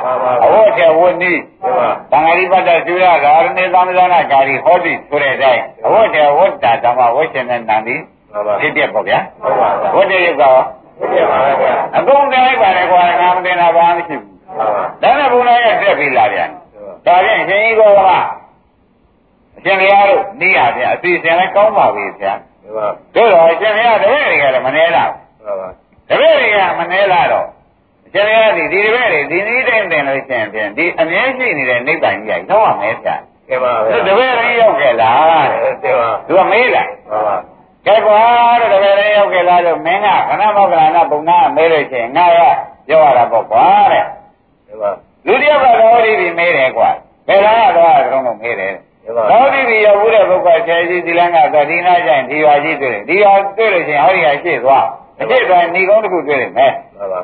အဝတ်ချေဝတ်နီးဒီပါသံဃာရိပတ္တသုရဂါရဏေသံဃာနာကာရီဟောတိဆိုတဲ့အတိုင်းအဝတ်ချေဝတ်တာဓမ္မဝတ်ရှင်တဲ့နန္ဒီမှန်ပါဖြစ်ပြပေါ့ဗျာဟုတ်ပါဗျာဝတ်တဲ့ရုပ်ကောဒီပါဗျာအကုန်တင်လိုက်ပါလေကွာငါမတင်တာဘာမှမရှိဘူးမှန်ပါ ဒါနဲ့ဘုရားရဲ့တက်ပြီးလာပြန်ဒါဖြင့်ရှင်ကြီးကောကအရှင်ဘုရားတို့နေရပြန်အစီအစဉ်လည်းကောင်းပါပြီဗျာဒီပါတို့တော့အရှင်ဘုရားတပည့်တွေကလည်းမနှဲလာမှန်ပါတပည့်တွေကမနှဲလာတော့အရှင်ဘုရားဒီဒီတပည့်တွေဒီနည်းတိုင်းတင်လို့ရှင်ဖြင့်ဒီအမြဲရှိနေတဲ့နိဗ္ဗာန်ကြီးကရောက်ရမယ်ဗျာဒီပါဗျာတို့တပည့်တွေရောက်ကြလားတဲ့ဒီပါသူကမေးလိုက်မှန်ပါကဲကွာတဲ့တပည့်တွေရောက်ကြလားလို့မင်းကခဏမောကလနာပုံနာမေးလို့ရှိရင်ငါကပြောရတာပေါ့ကွာတဲ့ဒီပါ လူတယောက်ကသောတိပြီမေးတယ်ကွာဘယ်လားတော့တုံးလို့မေးတယ်ဒီပါသောတိပြီရောက်ဘူးတဲ့ပုဂ္ဂိုလ်ဆယ်ကြီးဒီလန်းကသတိနာကျရင်ဒီဟာကြီးတွေ့တယ်ဒီဟာတွေ့လို့ရှိရင်ဟောဒီဟာရှေ့သွားအရှေ့သွားဏီကုန်းတစ်ခုတွေ့တယ်မယ်မှန်ပါ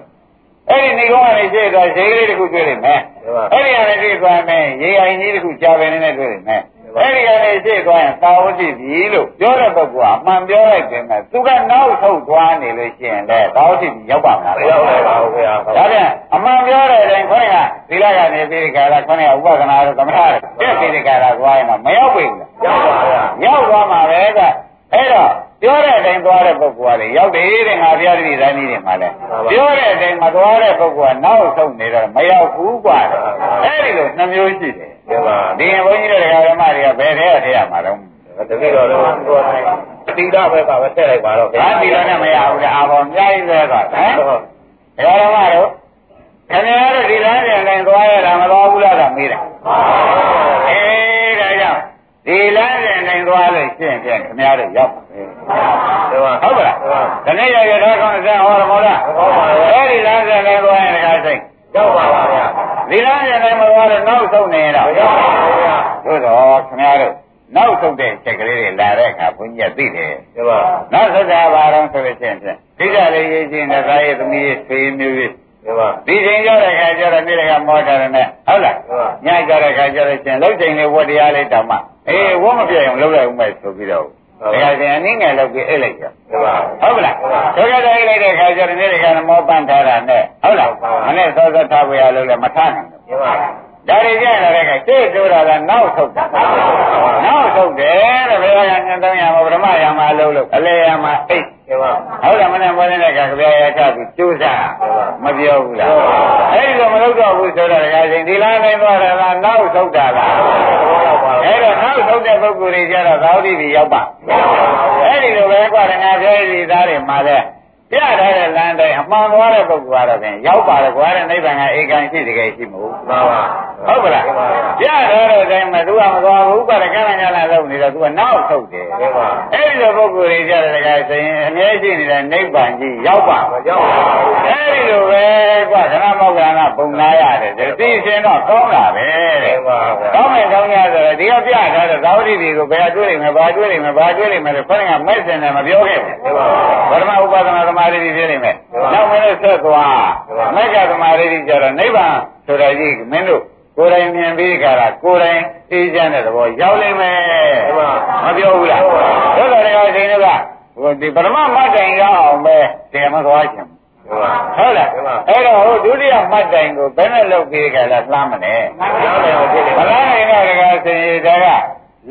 အဲ့ဒီဏီကုန်းကနေရှေ့သွားရှေးကလေးတစ်ခုတွေ့တယ်မယ်ဒီပါအဲ့ဒီကနေရှေ့သွားမယ်ရေအိုင်ကြီးတစ်ခုကြာပင်နဲ့တွေ့တယ်မယ် အဲ့ဒီကနေရှေ့သွားရင်သာဝတိပြီလို့ပြောတဲ့ပုဂ္ဂိုလ်ကအမှန်ပြောလိုက်တယ်မယ်သူကနောက်ထုတ်သွားနေလို့ရှိရင်လည်းသာဝတိပြီရောက်ပါမလားမရောက်နိုင်ပါဘူးဗျာဒါပြန်အမှန်ပြောတဲ့အတိုင်းခေါင်းကသီလကနေပြီးဒီကရာခေါင်းကဥပဒနာတို့သမထတို့ပြည့်ပြီးဒီကရာသွားရင်တော့မရောက်ပြီဘူးရောက်ပါဗျာရောက်သွားမှာပဲကအဲ့တော့ ပြောတဲ့အတိုင်းသွားတဲ့ပုဂ္ဂိုလ်ကလေရောက်တယ်တဲ့ငါဘုရားတပည့်တိုင်းကြီးတွေမှာလဲပြောတဲ့အတိုင်းမသွားတဲ့ပုဂ္ဂိုလ်ကနောက်ဆုံးနေတော့မရောက်ဘူးกว่าအဲ့ဒီလိုနှမျိုးရှိတယ် ဒီပါ ဒီရင်ဘုန်းကြီးတို့ဓမ္မတွေကဘယ်ထဲထည့်ရမှာတော့ တတိတော်တော့ကိုယ်တိုင်တိဒဘက်ကပဲထည့်လိုက်ပါတော့ ဘာဒီလိုနဲ့မရဘူးလေအာဘောအများကြီးပဲသွားဟမ် ဟုတ် ဓမ္မတို့ခင်ဗျားတို့ဒီလမ်းပြန်တိုင်းသွားရတာမသွားဘူးလားတော့မေးတယ်အေးဒါကြောင့်ဒီလမ်းပြန်တိုင်းသွားလို့ရှင်းဖြင့်ခင်ဗျားတို့ရောက်ပါမယ် ဒီပါ ဟုတ်ကလားဒီနေ့ရရထားကောင်းစံဟောရမောလားဟုတ်ပါရဲ့အဲ့ဒီလမ်းပြန်တိုင်းသွားရင်တခါစိတ်ရောက်ပါပါဗျာဒီလမ်းပြန်တိုင်းမသွားတော့နောက်ဆုံးနေတော့ရောက်ပါပါဗျာသို့တော့ခင်ဗျားတို့နောက်ဆုံးတဲ့ချက်ကလေးတွေလာတဲ့အခါဘုန်းကြီးကသိတယ်ဒီပါနောက်ဆက်တာဘာတော့ဆိုလို့ရှိရင်ဖြင့်ဒိဋ္ဌလေးရေးချင်းနဲ့သားရဲ့သမီးရဲ့ဆွေမျိုးရဲ့ဒီပါဒီချိန်ကြတဲ့ခါကျတော့နေ့ကမောတာနဲ့ဟုတ်လားညကြတဲ့ခါကျတော့ရှင်လှုပ်ချိန်လေးဝတ်တရားလေးတောင်မှအေးဝတ်မပြည့်အောင်လှုပ်လိုက်ဦးမယ်ဆိုပြီးတော့ ဒါကြရင်အနည်းငယ်လှုပ်ပြီးအိတ်လိုက်ကြဒီပါဟုတ်ကလားဒုက္ခတဲ့အိတ်လိုက်တဲ့ခါကျတော့နေ့ကမောပန်းထားတာနဲ့ဟုတ်လားမနေ့စောစောထားဝရလို့လည်းမထားနိုင်ဘူးဒီပါဒါတွေကြရင်လည်းရှေ့တိုးတာကနောက်ထုတ်တာနောက်ထုတ်တယ်တဲ့ဘယ်ကညံသုံးရမှာဗြဟ္မရမှာလို့လို့အလေရမှာအိတ်ဒီပါ ဟုတ်တယ်မနဲ့မနဲ့ကကြပြရချပြီးကျိုးစားမပြောဘူးလားအဲ့ဒီလိုမလုပ်တော့ဘူးဆိုတော့ဒကာရှင်ဒီလားနိုင်သွားတယ်လားနောက်ထုတ်တာလားရောက်ပါအဲ့တော့နောက်ထုတ်တဲ့ပုဂ္ဂိုလ်တွေကျတော့သာဝတိပြီရောက်ပါအဲ့ဒီလိုပဲကွာငါပြောရည်သားတွေမှာလဲ ပြထားတဲ့လမ်းတိုင်းအမှန်သွားတဲ့ပုဂ္ဂိုလ်ကတော့ဖြင့်ရောက်ပါတယ်ကွာတဲ့နိဗ္ဗာန်ကဧကန်ရှိတကယ်ရှိမို့ပါပါဟုတ်ကလားပြထားတဲ့အတိုင်းမှာသူကမသွားဘူးကွာတဲ့ကံကံညာလာလို့နေတော့သူကနောက်ထုတ်တယ်ဒီပါအဲ့ဒီလိုပုဂ္ဂိုလ်တွေကြတဲ့တကယ်ဆိုရင်အမြဲရှိနေတဲ့နိဗ္ဗာန်ကြီးရောက်ပါမရောက်ပါဘူးအဲ့ဒီလိုပဲကွာခဏမောက္ခဏပုံနာရတယ်ဒီရှင်တော့ကောင်းတာပဲဒီပါကောင်းမယ်ကောင်းရဆိုတော့ဒီကပြထားတဲ့သာဝတိတွေကိုဘယ်တွေ့လိမ့်မယ်ဘာတွေ့လိမ့်မယ်ဘာတွေ့လိမ့်မယ်လို့ခေါင်းကမဲ့စင်တယ်မပြောခဲ့ဘူး ဒီပါပထမဥပဒနာသမာဓိတွေဖြစ်နေမယ်နောက်မင်းတို့ဆက်သွားမက္ကသမာဓိတွေကျတော့နိဗ္ဗာန်ဆိုတာကြီးမင်းတို့ကိုယ်တိုင်မြင်ပြီးကြတာကိုယ်တိုင်သိကြတဲ့သဘောရောက်လိမ့်မယ်မပြောဘူးလားတို့တော်တွေကရှင်တွေကဟိုဒီပထမမတ်တိုင်ရအောင်ပဲတရားမသွားခြင်းဒဟုတ်လားအဲ့တော့ဟိုဒုတိယမှတ်တိုင်ကိုဘယ်နဲ့လုပ်ပြီးကြလားလှမ်းမလဲရောက်တယ်ဟုတ်တယ်မလားနိုင်တော့တကယ်စင်ရတဲ့က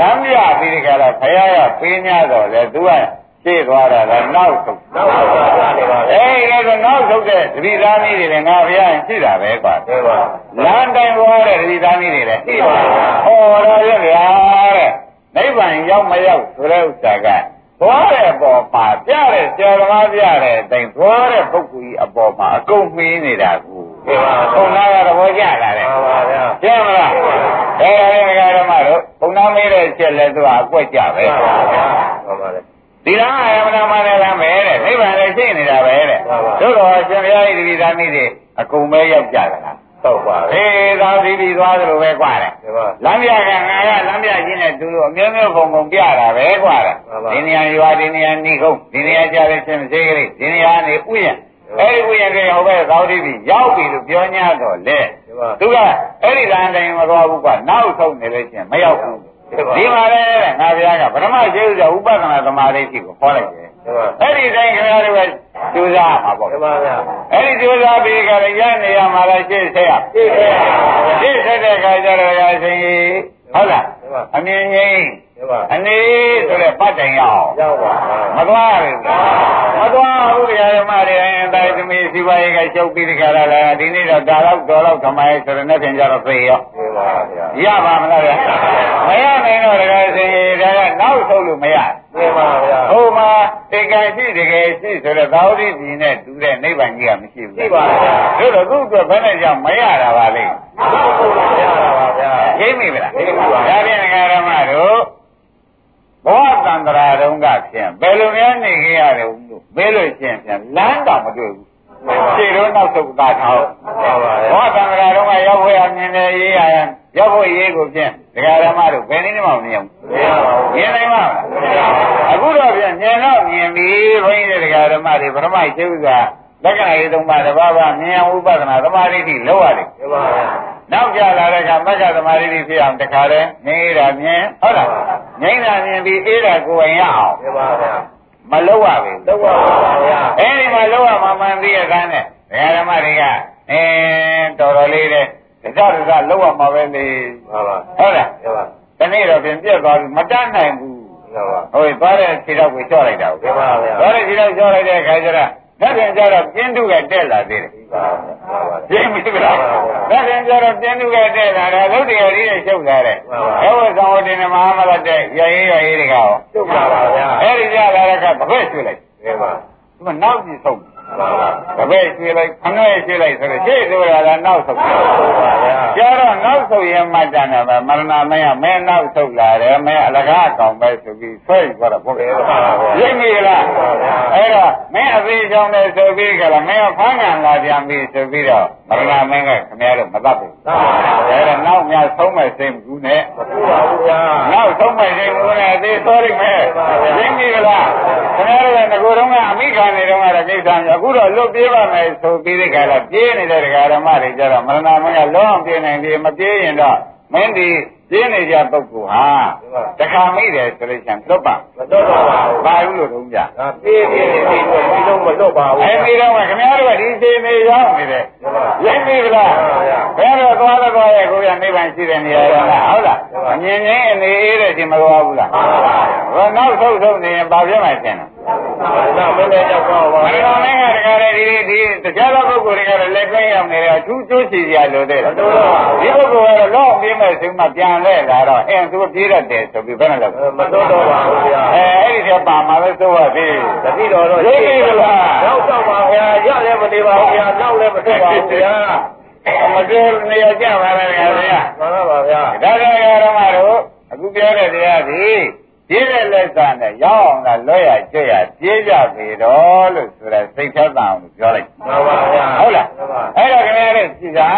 လမ်းပြပြီးကြလားဖရာရပေး냐တော့လေသူက ရှေ့သွားတာလားနောက်ဆုံးနောက်တော့ပြနေပါလေအေးအဲ့ဒါနောက်ဆုံးတဲ့သတိသားနည်းတွေလည်းငါဘုရားရင်ရှိတာပဲကွာဒီပါလမ်းတိုင်းသွားတဲ့သတိသားနည်းတွေလည်းရှိပါဘူးဟောတော်ရဲ့ဗျာတဲ့နိဗ္ဗာန်ရောက်မရောက်ဆိုတဲ့ဥစ္စာကသွားတဲ့ပေါ်မှာပြတဲ့ဆရာသမားပြတဲ့အတိုင်းသွားတဲ့ပုဂ္ဂိုလ်ကြီးအပေါ်မှာအကုန်မင်းနေတာကူဒီပါဘုံနာကသဘောကျလာတယ်ပါပါဗျာကျင်းမလားအဲဒါလည်းငါဓမ္မတို့ဘုံနာမေးတဲ့အချက်လဲသူကအကွက်ကြပဲပါပါဗျာပါပါလေ ဒီလားအယမနာမလည်းလားမဲတဲ့နိဗ္ဗာန်လည်းရှိနေတာပဲတဲ့တို့တော်ရှင်ဘုရားဤတိသာမိတွေအကုန်ပဲရောက်ကြတာဟုတ်ပါဘူး။ဟေးသာသီပြီးသွားသလိုပဲကွာတယ်။လမ်းပြကငါကလမ်းပြချင်းနဲ့သူတို့အမျိုးမျိုးပုံပုံပြတာပဲကွာတယ်။ဒီနေရာရွာဒီနေရာနေကုန်ဒီနေရာကြတဲ့ရှင်စေကလေးဒီနေရာနေဥယျာဉ်အဲဒီဥယျာဉ်ကဟိုဘက်သာသီပြီးရောက်ပြီလို့ပြောညာတော့လေ။သူကအဲ့ဒီလမ်းတိုင်းမသွားဘူးကွာနောက်ဆုံးနေလို့ချင်းမရောက်ဘူး ဒီမှာလေငါဘုရားကဗြဟ္မရှိဥစ္စာဥပဒနာသမာဓိရှိကိုခေါ်လိုက်တယ်ဒီပါအဲ့ဒီတိုင်းခင်ဗျားတို့ကကျူးစားမှာပေါ့ဒီပါဗျာအဲ့ဒီကျူးစားပြီးကြရရနေရမှာလားရှေ့ဆက်ရရှိတယ်ရှေ့ဆက်တဲ့ခါကျတော့ရရှင်ကြီး ဟုတ်လားအမြင်ကြီးဒီပါအနေဆိုတဲ့ပတ်တိုင်ရအောင်ရောက်ပါမသွားဘူးမသွားဘူးတရားဓမ္မတွေအရင်တိုင်းသမီးစီပါရေးကချုပ်ပြီးတခါလာဒီနေ့တော့ဒါတော့တော်တော့ခမိုင်းဆိုတဲ့နဲ့ပြင်ကြတော့သိရောဒီပါဗျာရပါမလားဗျာမရနိုင်တော့တကယ်စင်ကြီးဒါကနောက်ဆုံးလို့မရဒီပါဗျာဟိုမှာတေကံရှိတကယ်ရှိဆိုတော့သာဝတိပြည်နဲ့တူတဲ့နိဗ္ဗာန်ကြီးကမရှိဘူးရှိပါဗျာတို့တော့သူ့အတွက်ဘယ်နဲ့ကြောင့်မရတာပါလိမ့်ဟုတ်ပါဗျာပါဗျာရိပ်မိမလားရိပ်မိပါဒါဖြင့်ငဃာရမတို့ဘောတန္တရာတုံးကဖြင့်ဘယ်လိုများနေကြရတယ်လို့မေးလို့ရှိရင်ပြန်လမ်းတောင်မတွေ့ဘူးခြေတော့နောက်ဆုတ်တာထောက်ပါပါဗျာဘောတန္တရာတုံးကရောက်ဖို့ရမြင်တယ်ရေးရရင် ရောက်ဖို့ရေးကိုဖြင့်ငဃာရမတို့ဘယ်နည်းမှမမြင်ဘူးမရပါဘူးမြင်နိုင်မှာအခုတော့ပြန်မြင်တော့မြင်ပြီဘုန်းကြီးတွေကဓမ္မတွေပထမရှိဥစ္စာလက္ခဏာရေးသုံးပါးတစ်ပါးပါမြင်အောင်ဥပဒနာသမာဓိတိလောက်ရတယ်ဒီပါဗျာနောက်ကြလာတဲ့ကမက္ခသမာဓိတိဖြစ်အောင်တခါတည်းငြိမ်းတာမြင်ဟုတ်လားငြိမ်းတာမြင်ပြီးအေးတာကိုယ်ဝင်ရအောင်ဒီပါဗျာမလောက်ရဘူးတော့ပါဗျာအဲဒီမှာလောက်ရမှမှန်ပြီးရတဲ့နဲ့ဓမ္မတွေကအဲတော်တော်လေးတဲ့ တခြားတခြားလောက်ရမှာပဲလေပါပါဟုတ်လားဒီပါဒီနေ့တော့ပြင်ပြက်သွားပြီမတတ်နိုင်ဘူးဒီပါဟိုသွားတဲ့ခြေတော့ကိုချော့လိုက်တာကိုဒီပါဗျာသွားတဲ့ခြေတော့ချော့လိုက်တဲ့အခါကျတော့လက်ပြန်ကျတော့ပြင်းတုကတက်လာသေးတယ်ဒီပါပါပါပြင်းပြီလားလက်ပြန်ကျတော့ပြင်းတုကတက်လာတာသုတ်တရားကြီးနဲ့ရှုပ်လာတဲ့အဲဝဆောင်ဝတင်မဟာမလတ်တဲ့ရရေးရရေးတကားကျုပ်ပါပါဗျာအဲဒီကြလာတဲ့ကတပည့်ရွှေ့လိုက်ဒီပါဒီမှာနောက်ပြီးဆုံးပါပါ တပည့်ရွှေ့လိုက်ခဏရွှေ့လိုက်ဆိုတော့ရှေ့ဆိုတာကနောက်ဆုံးပါဗျာကျတော့နောက်ဆုံးရင်မှတ်တယ်ပဲမရဏမင်းကမင်းနောက်ဆုံးလာတယ်မင်းအလကားကောင်ပဲဆိုပြီးဆွဲသွားတာပေါ့လေရိပ်မိလားအဲ့တော့မင်းအသေးချောင်းတယ်ဆိုပြီးကြလားမင်းကဖမ်းကန်လာပြန်ပြီဆိုပြီးတော့မရဏမင်းကခင်ဗျားတို့မတတ်ဘူးသာပါဗျာအဲ့တော့နောက်များဆုံးမဲ့စိတ်ဘူးနဲ့မပူပါဘူးဗျာနောက်ဆုံးမဲ့စိတ်ဘူးနဲ့အသေးသွားရမယ်ရိပ်မိလားခင်ဗျားတို့ကငကိုယ်တော့ကအမိခံနေတော့ကတော့ကိစ္စမျိုးအခုတော့လွတ်ပြေးပါမယ်ဆိုပြီးတဲ့ခါကျပြေးနေတဲ့ဒကာဓမ္မတွေကြတော့မရဏမင်းကလုံးအောင်ပြေးနိုင်ပြီမပြေးရင်တော့မင်းဒီပြေးနေကြပုဂ္ဂိုလ်ဟာတခါမိတယ်ဆိုလို့ရှိရင်လွတ်ပါမတော့ပါဘူးဘာလို့လို့တုံးကြဒါပြေးပြေးနေပြီးတော့ဒီလုံးမလွတ်ပါဘူးအဲဒီတော့ကခင်ဗျားတို့ကဒီစိနေရောက်နေတယ်ရိပ်ပြီလားပါဗျာဘယ်တော့သွားတော့သွားရဲ့ကိုရနိဗ္ဗာန်ရှိတဲ့နေရာရောလားဟုတ်လားအမြင်ချင်းအနေအေးတဲ့ဒီမသွားဘူးလားဟောနောက်ဆုံးဆုံးနေရင်ဘာဖြစ်မှရှင်းလဲ ဒါမင်းလည်းရောက်တော့ပါမရဏမင်းကတခါလေဒီဒီတရားတော်ပုဂ္ဂိုလ်တွေကလည်းလက်ခွင့်ရောက်နေတယ်အထူးကျိုးချီစရာလိုသေးတယ်ဒီပုဂ္ဂိုလ်ကတော့လော့ပြေးမဲ့ဆိုမှပြန်လဲလာတော့အင်းသူပြေးတတ်တယ်ဆိုပြီးဘယ်နဲ့လဲမတော့တော့ပါဘူးဗျာအဲအဲ့ဒီကပါမှာလဲဆိုရသေးတတိတော်တော့ရောက်တော့ပါဗျာရလည်းမနေပါဘူးဗျာနောက်လည်းမထွက်ပါဘူးဗျာမပြေနေရကြပါလားခင်ဗျာမှန်ပါဗျာဒါကြရဓမ္မတို့အခုပြောတဲ့တရားဒီ ပြေးတဲ့လက်စာနဲ့ရောက်အောင်လားလွတ်ရကျွတ်ရပြေးကြပြီတော့လို့ဆိုရဲစိတ်သက်သာအောင်လို့ပြောလိုက်မှန်ပါဗျာဟုတ်လားအဲ့တော့ခင်ဗျားတို့ကြည်သာ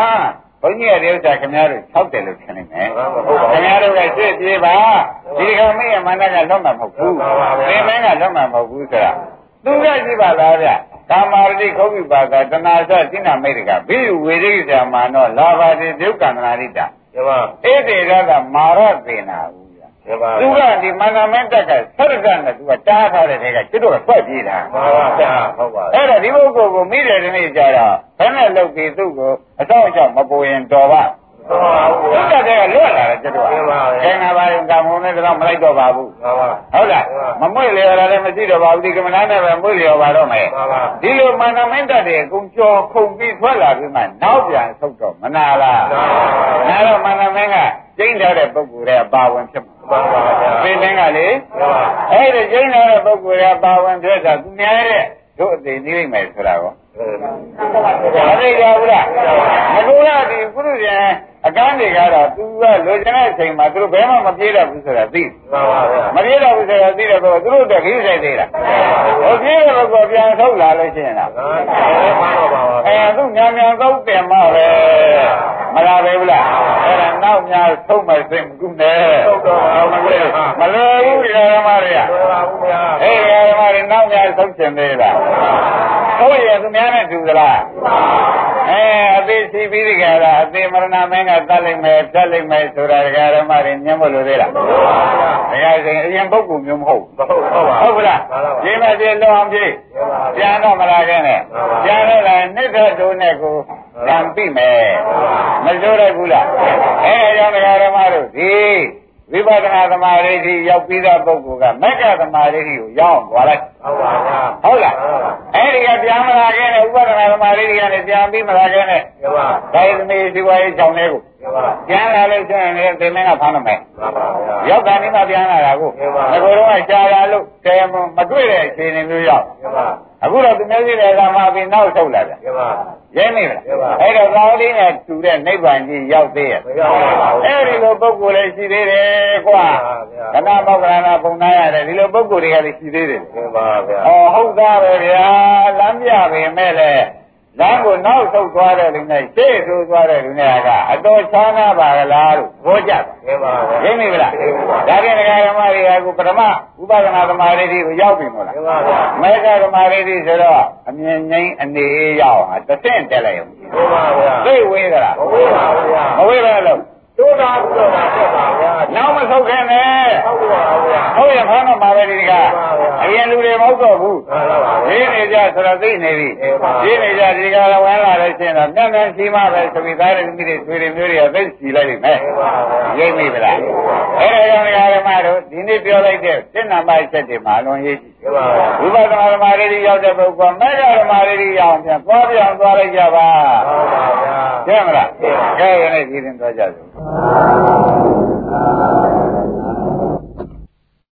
ဘုန်းကြီးရဲ့ဥစ္စာခင်ဗျားတို့6တယ်လို့ထင်နေမယ်ခင်ဗျားတို့ကရှေ့ပြေးပါဒီကမင်းရဲ့မန္တကလုံးမှာမဟုတ်ဘူးသင်မင်းကလုံးမှာမဟုတ်ဘူးဆိုတာသူကကြည့်ပါလားဗျကာမာရတိခုတ်ပြီပါကတဏှာစစိဏမိတ်ကဘိဝေရိဇာမာနောလာဘာတိဒုက္ကန္တနာရိတာဒီမှာဧတေရကမာရသေနာဘူးဗျမှန်ပါ သူကဒီမန္တမင်းတက်ကဆက်ရကနဲ့သူကတားထားတဲ့တဲကကျွတ်တော့ထွက်ပြေးတာမှန်ပါဗျာဟုတ်ပါအဲ့တော့ဒီပုဂ္ဂိုလ်ကိုမိတယ်ဒီနေ့ကြတော့ဘယ်နဲ့လုပ်ပြီးသူ့ကိုအတော့အကြောင်းမပူရင်တော်ပါ မှန်ပါဗျာသူကတည်းကလွတ်လာတယ်ကျွတ်တော့မှန်ပါဗျာကျန်တာပါရင်ကံမုန်းနဲ့တော့မလိုက်တော့ပါဘူးမှန်ပါဟုတ်လားမမွေ့လေရတာလည်းမရှိတော့ပါဘူးဒီကမ္မနာနဲ့ပဲမွေ့လျော်ပါတော့မယ်မှန်ပါဒီလိုမန္တမင်းတက်တဲ့အကုန်ကြော်ခုန်ပြီးထွက်လာပြီးမှနောက်ပြန်ဆုတ်တော့မနာလားနာတော့မန္တမင်းကကျင်းထားတဲ့ပုဂ္ဂိုလ်ရဲ့ပါဝင်ဖြစ်မှာမှန်ပါဗျာပင်တင်းကလေမှန်ပါအဲ့ဒီကျင်းထားတဲ့ပုဂ္ဂိုလ်ရဲ့ပါဝင်ဖြစ်တာသူများတဲ့တို့အသေးနေနိုင်မယ်ဆိုတာကောမသိကြဘူးလားမကူလားဒီကုသရှင် အကန်းတွေကတော့သူကလိုချင်တဲ့အချိန်မှာသူတို့ဘယ်မှမပြေးတော့ဘူးဆိုတာသိမှန်ပါဗျာမပြေးတော့ဘူးဆိုတာသိတယ်ကောသူတို့တက်ခင်းဆိုင်သေးလားဟိုပြေးတဲ့ကောပြန်ထုတ်လာလို့ရှိရင်လားမှန်ပါပါပါအဲသူမြန်မြန်သောက်တယ်မပဲ မလားပဲဘူးလားအဲ့ဒါနောက်များဆုံးမစင်ကူနဲ့မလွယ်ဘူးဒီဓမ္မတွေကမှန်ပါဗျာအေးဓမ္မတွေနောက်များဆုံးချင်သေးလားဟုတ်ရဲ့သူများနဲ့တူသလားအဲအသေးစီပြီးဒီကရာအသေးမရဏမင်းကတတ်လိုက်မယ်ဖြတ်လိုက်မယ်ဆိုတာဓမ္မတွေညံ့မလို့သေးလားတရားစဉ်အရင်ပုဂ္ဂိုလ်မျိုးမဟုတ်မဟုတ်ဟုတ်ပါဟုတ်ကလားဒီမဲ့ဒီလောအောင်ပြေးပြန်တော့မလာခဲ့နဲ့ပြန်တော့လည်းနှစ်သက်တို့နဲ့ကို ကံပြီမယ်မစိုးရဘူးလားအဲအကြောင်းတရားဓမ္မတို့ဒီဝိပဿနာသမာဓိရှိရောက်ပြီးသားပုဂ္ဂိုလ်ကမက္ကသမာဓိရှိကိုရောက်အောင်သွားလိုက်ဟုတ်ပါဗျာဟုတ်လားအဲဒီကပြန်မလာခဲ့နဲ့ဥပဒနာသမာဓိကနေပြန်ပြီးမလာခဲ့နဲ့မှန်ပါဒါရသမီးစီဝါရေးကြောင့်လေးကိုမှန်ပါပြန်လာလို့ရှိရင်လည်းသင်မင်းကဖမ်းမယ်မှန်ပါဗျာရောက်တာနေမှပြန်လာတာကိုငါတို့ကရှားလာလို့တဲမမတွေ့တဲ့အခြေအနေမျိုးရောက်မှန်ပါ အခုတော့သူမျိုးစီတဲ့ကမှပြီးနောက်ဆုတ်လာတယ်မှန်ပါရဲနေလားအဲ့တော့ကောင်းလေးနဲ့တူတဲ့နိဗ္ဗာန်ကြီးရောက်သေးရဲ့မရောက်ပါဘူးအဲ့ဒီလိုပုဂ္ဂိုလ်လည်းရှိသေးတယ်ကွာခဏမောက္ခဏာပုံနာရတယ်ဒီလိုပုဂ္ဂိုလ်တွေကလည်းရှိသေးတယ်မှန်ပါဗျာ။အော်ဟုတ်သားပဲဗျာလမ်းပြပေမဲ့လည်း လမ်းကိုနောက်ဆုတ်သွားတဲ့လူနဲ့ရှေ့ဆိုးသွားတဲ့လူနဲ့ကအတော်ချမ်းသာပါကလားလို့ဟောကြတယ်မှန်ပါဗျာ။ရင်းမိဗလား။ဒါပြန်ဒကာဓမ္မတွေကအခုပထမဥပဒနာသမာဓိကိုရောက်ပြီမို့လားမှန်ပါဗျာ။မေဃသမာဓိဆိုတော့အမြင်ငိမ့်အနေအေးရောက်ဟာတစ်ဆင့်တက်လိုက်အောင်မှန်ပါဗျာ။သိဝေးသလားမဝေးပါဘူးဗျာ။မဝေးပဲလို့ တို့တာဘုရားမှာဆက်ပါဗျာနောက်မဆုတ်ခင်နဲ့ဟုတ်ပါဘူးဗျာဟုတ်ရဖမ်းတော့မှာပဲဒီက။အရင်လူတွေမဟုတ်တော့ဘူးမှန်ပါပါ။ရင်းနေကြဆိုတော့သိနေပြီအေးပါ။ရင်းနေကြဒီကရဝမ်းလာလို့ရှိရင်တော့မြန်မြန်ရှိမှပဲသမိသားတွေမိတွေဆွေတွေမျိုးတွေကသိစီလိုက်လိမ့်မယ်မှန်ပါဗျာ။ရိပ်မိဗလား။အဲဒါကြောင့်ဓမ္မတို့ဒီနေ့ပြောလိုက်တဲ့စိတ်နာမချက်တွေမှာအလွန်ရေးကြည့်မှန်ပါဗျာ။ဝိပဿနာဓမ္မတွေရောက်တဲ့ပုဂ္ဂိုလ်မေဃဓမ္မတွေရောက်ပြန်သွားပြန်သွားလိုက်ကြပါမှန်ပါဗျာ။ကျဲမလား။ကျဲရနေကြည်ရင်သွားကြစို့။ Amen. Amen.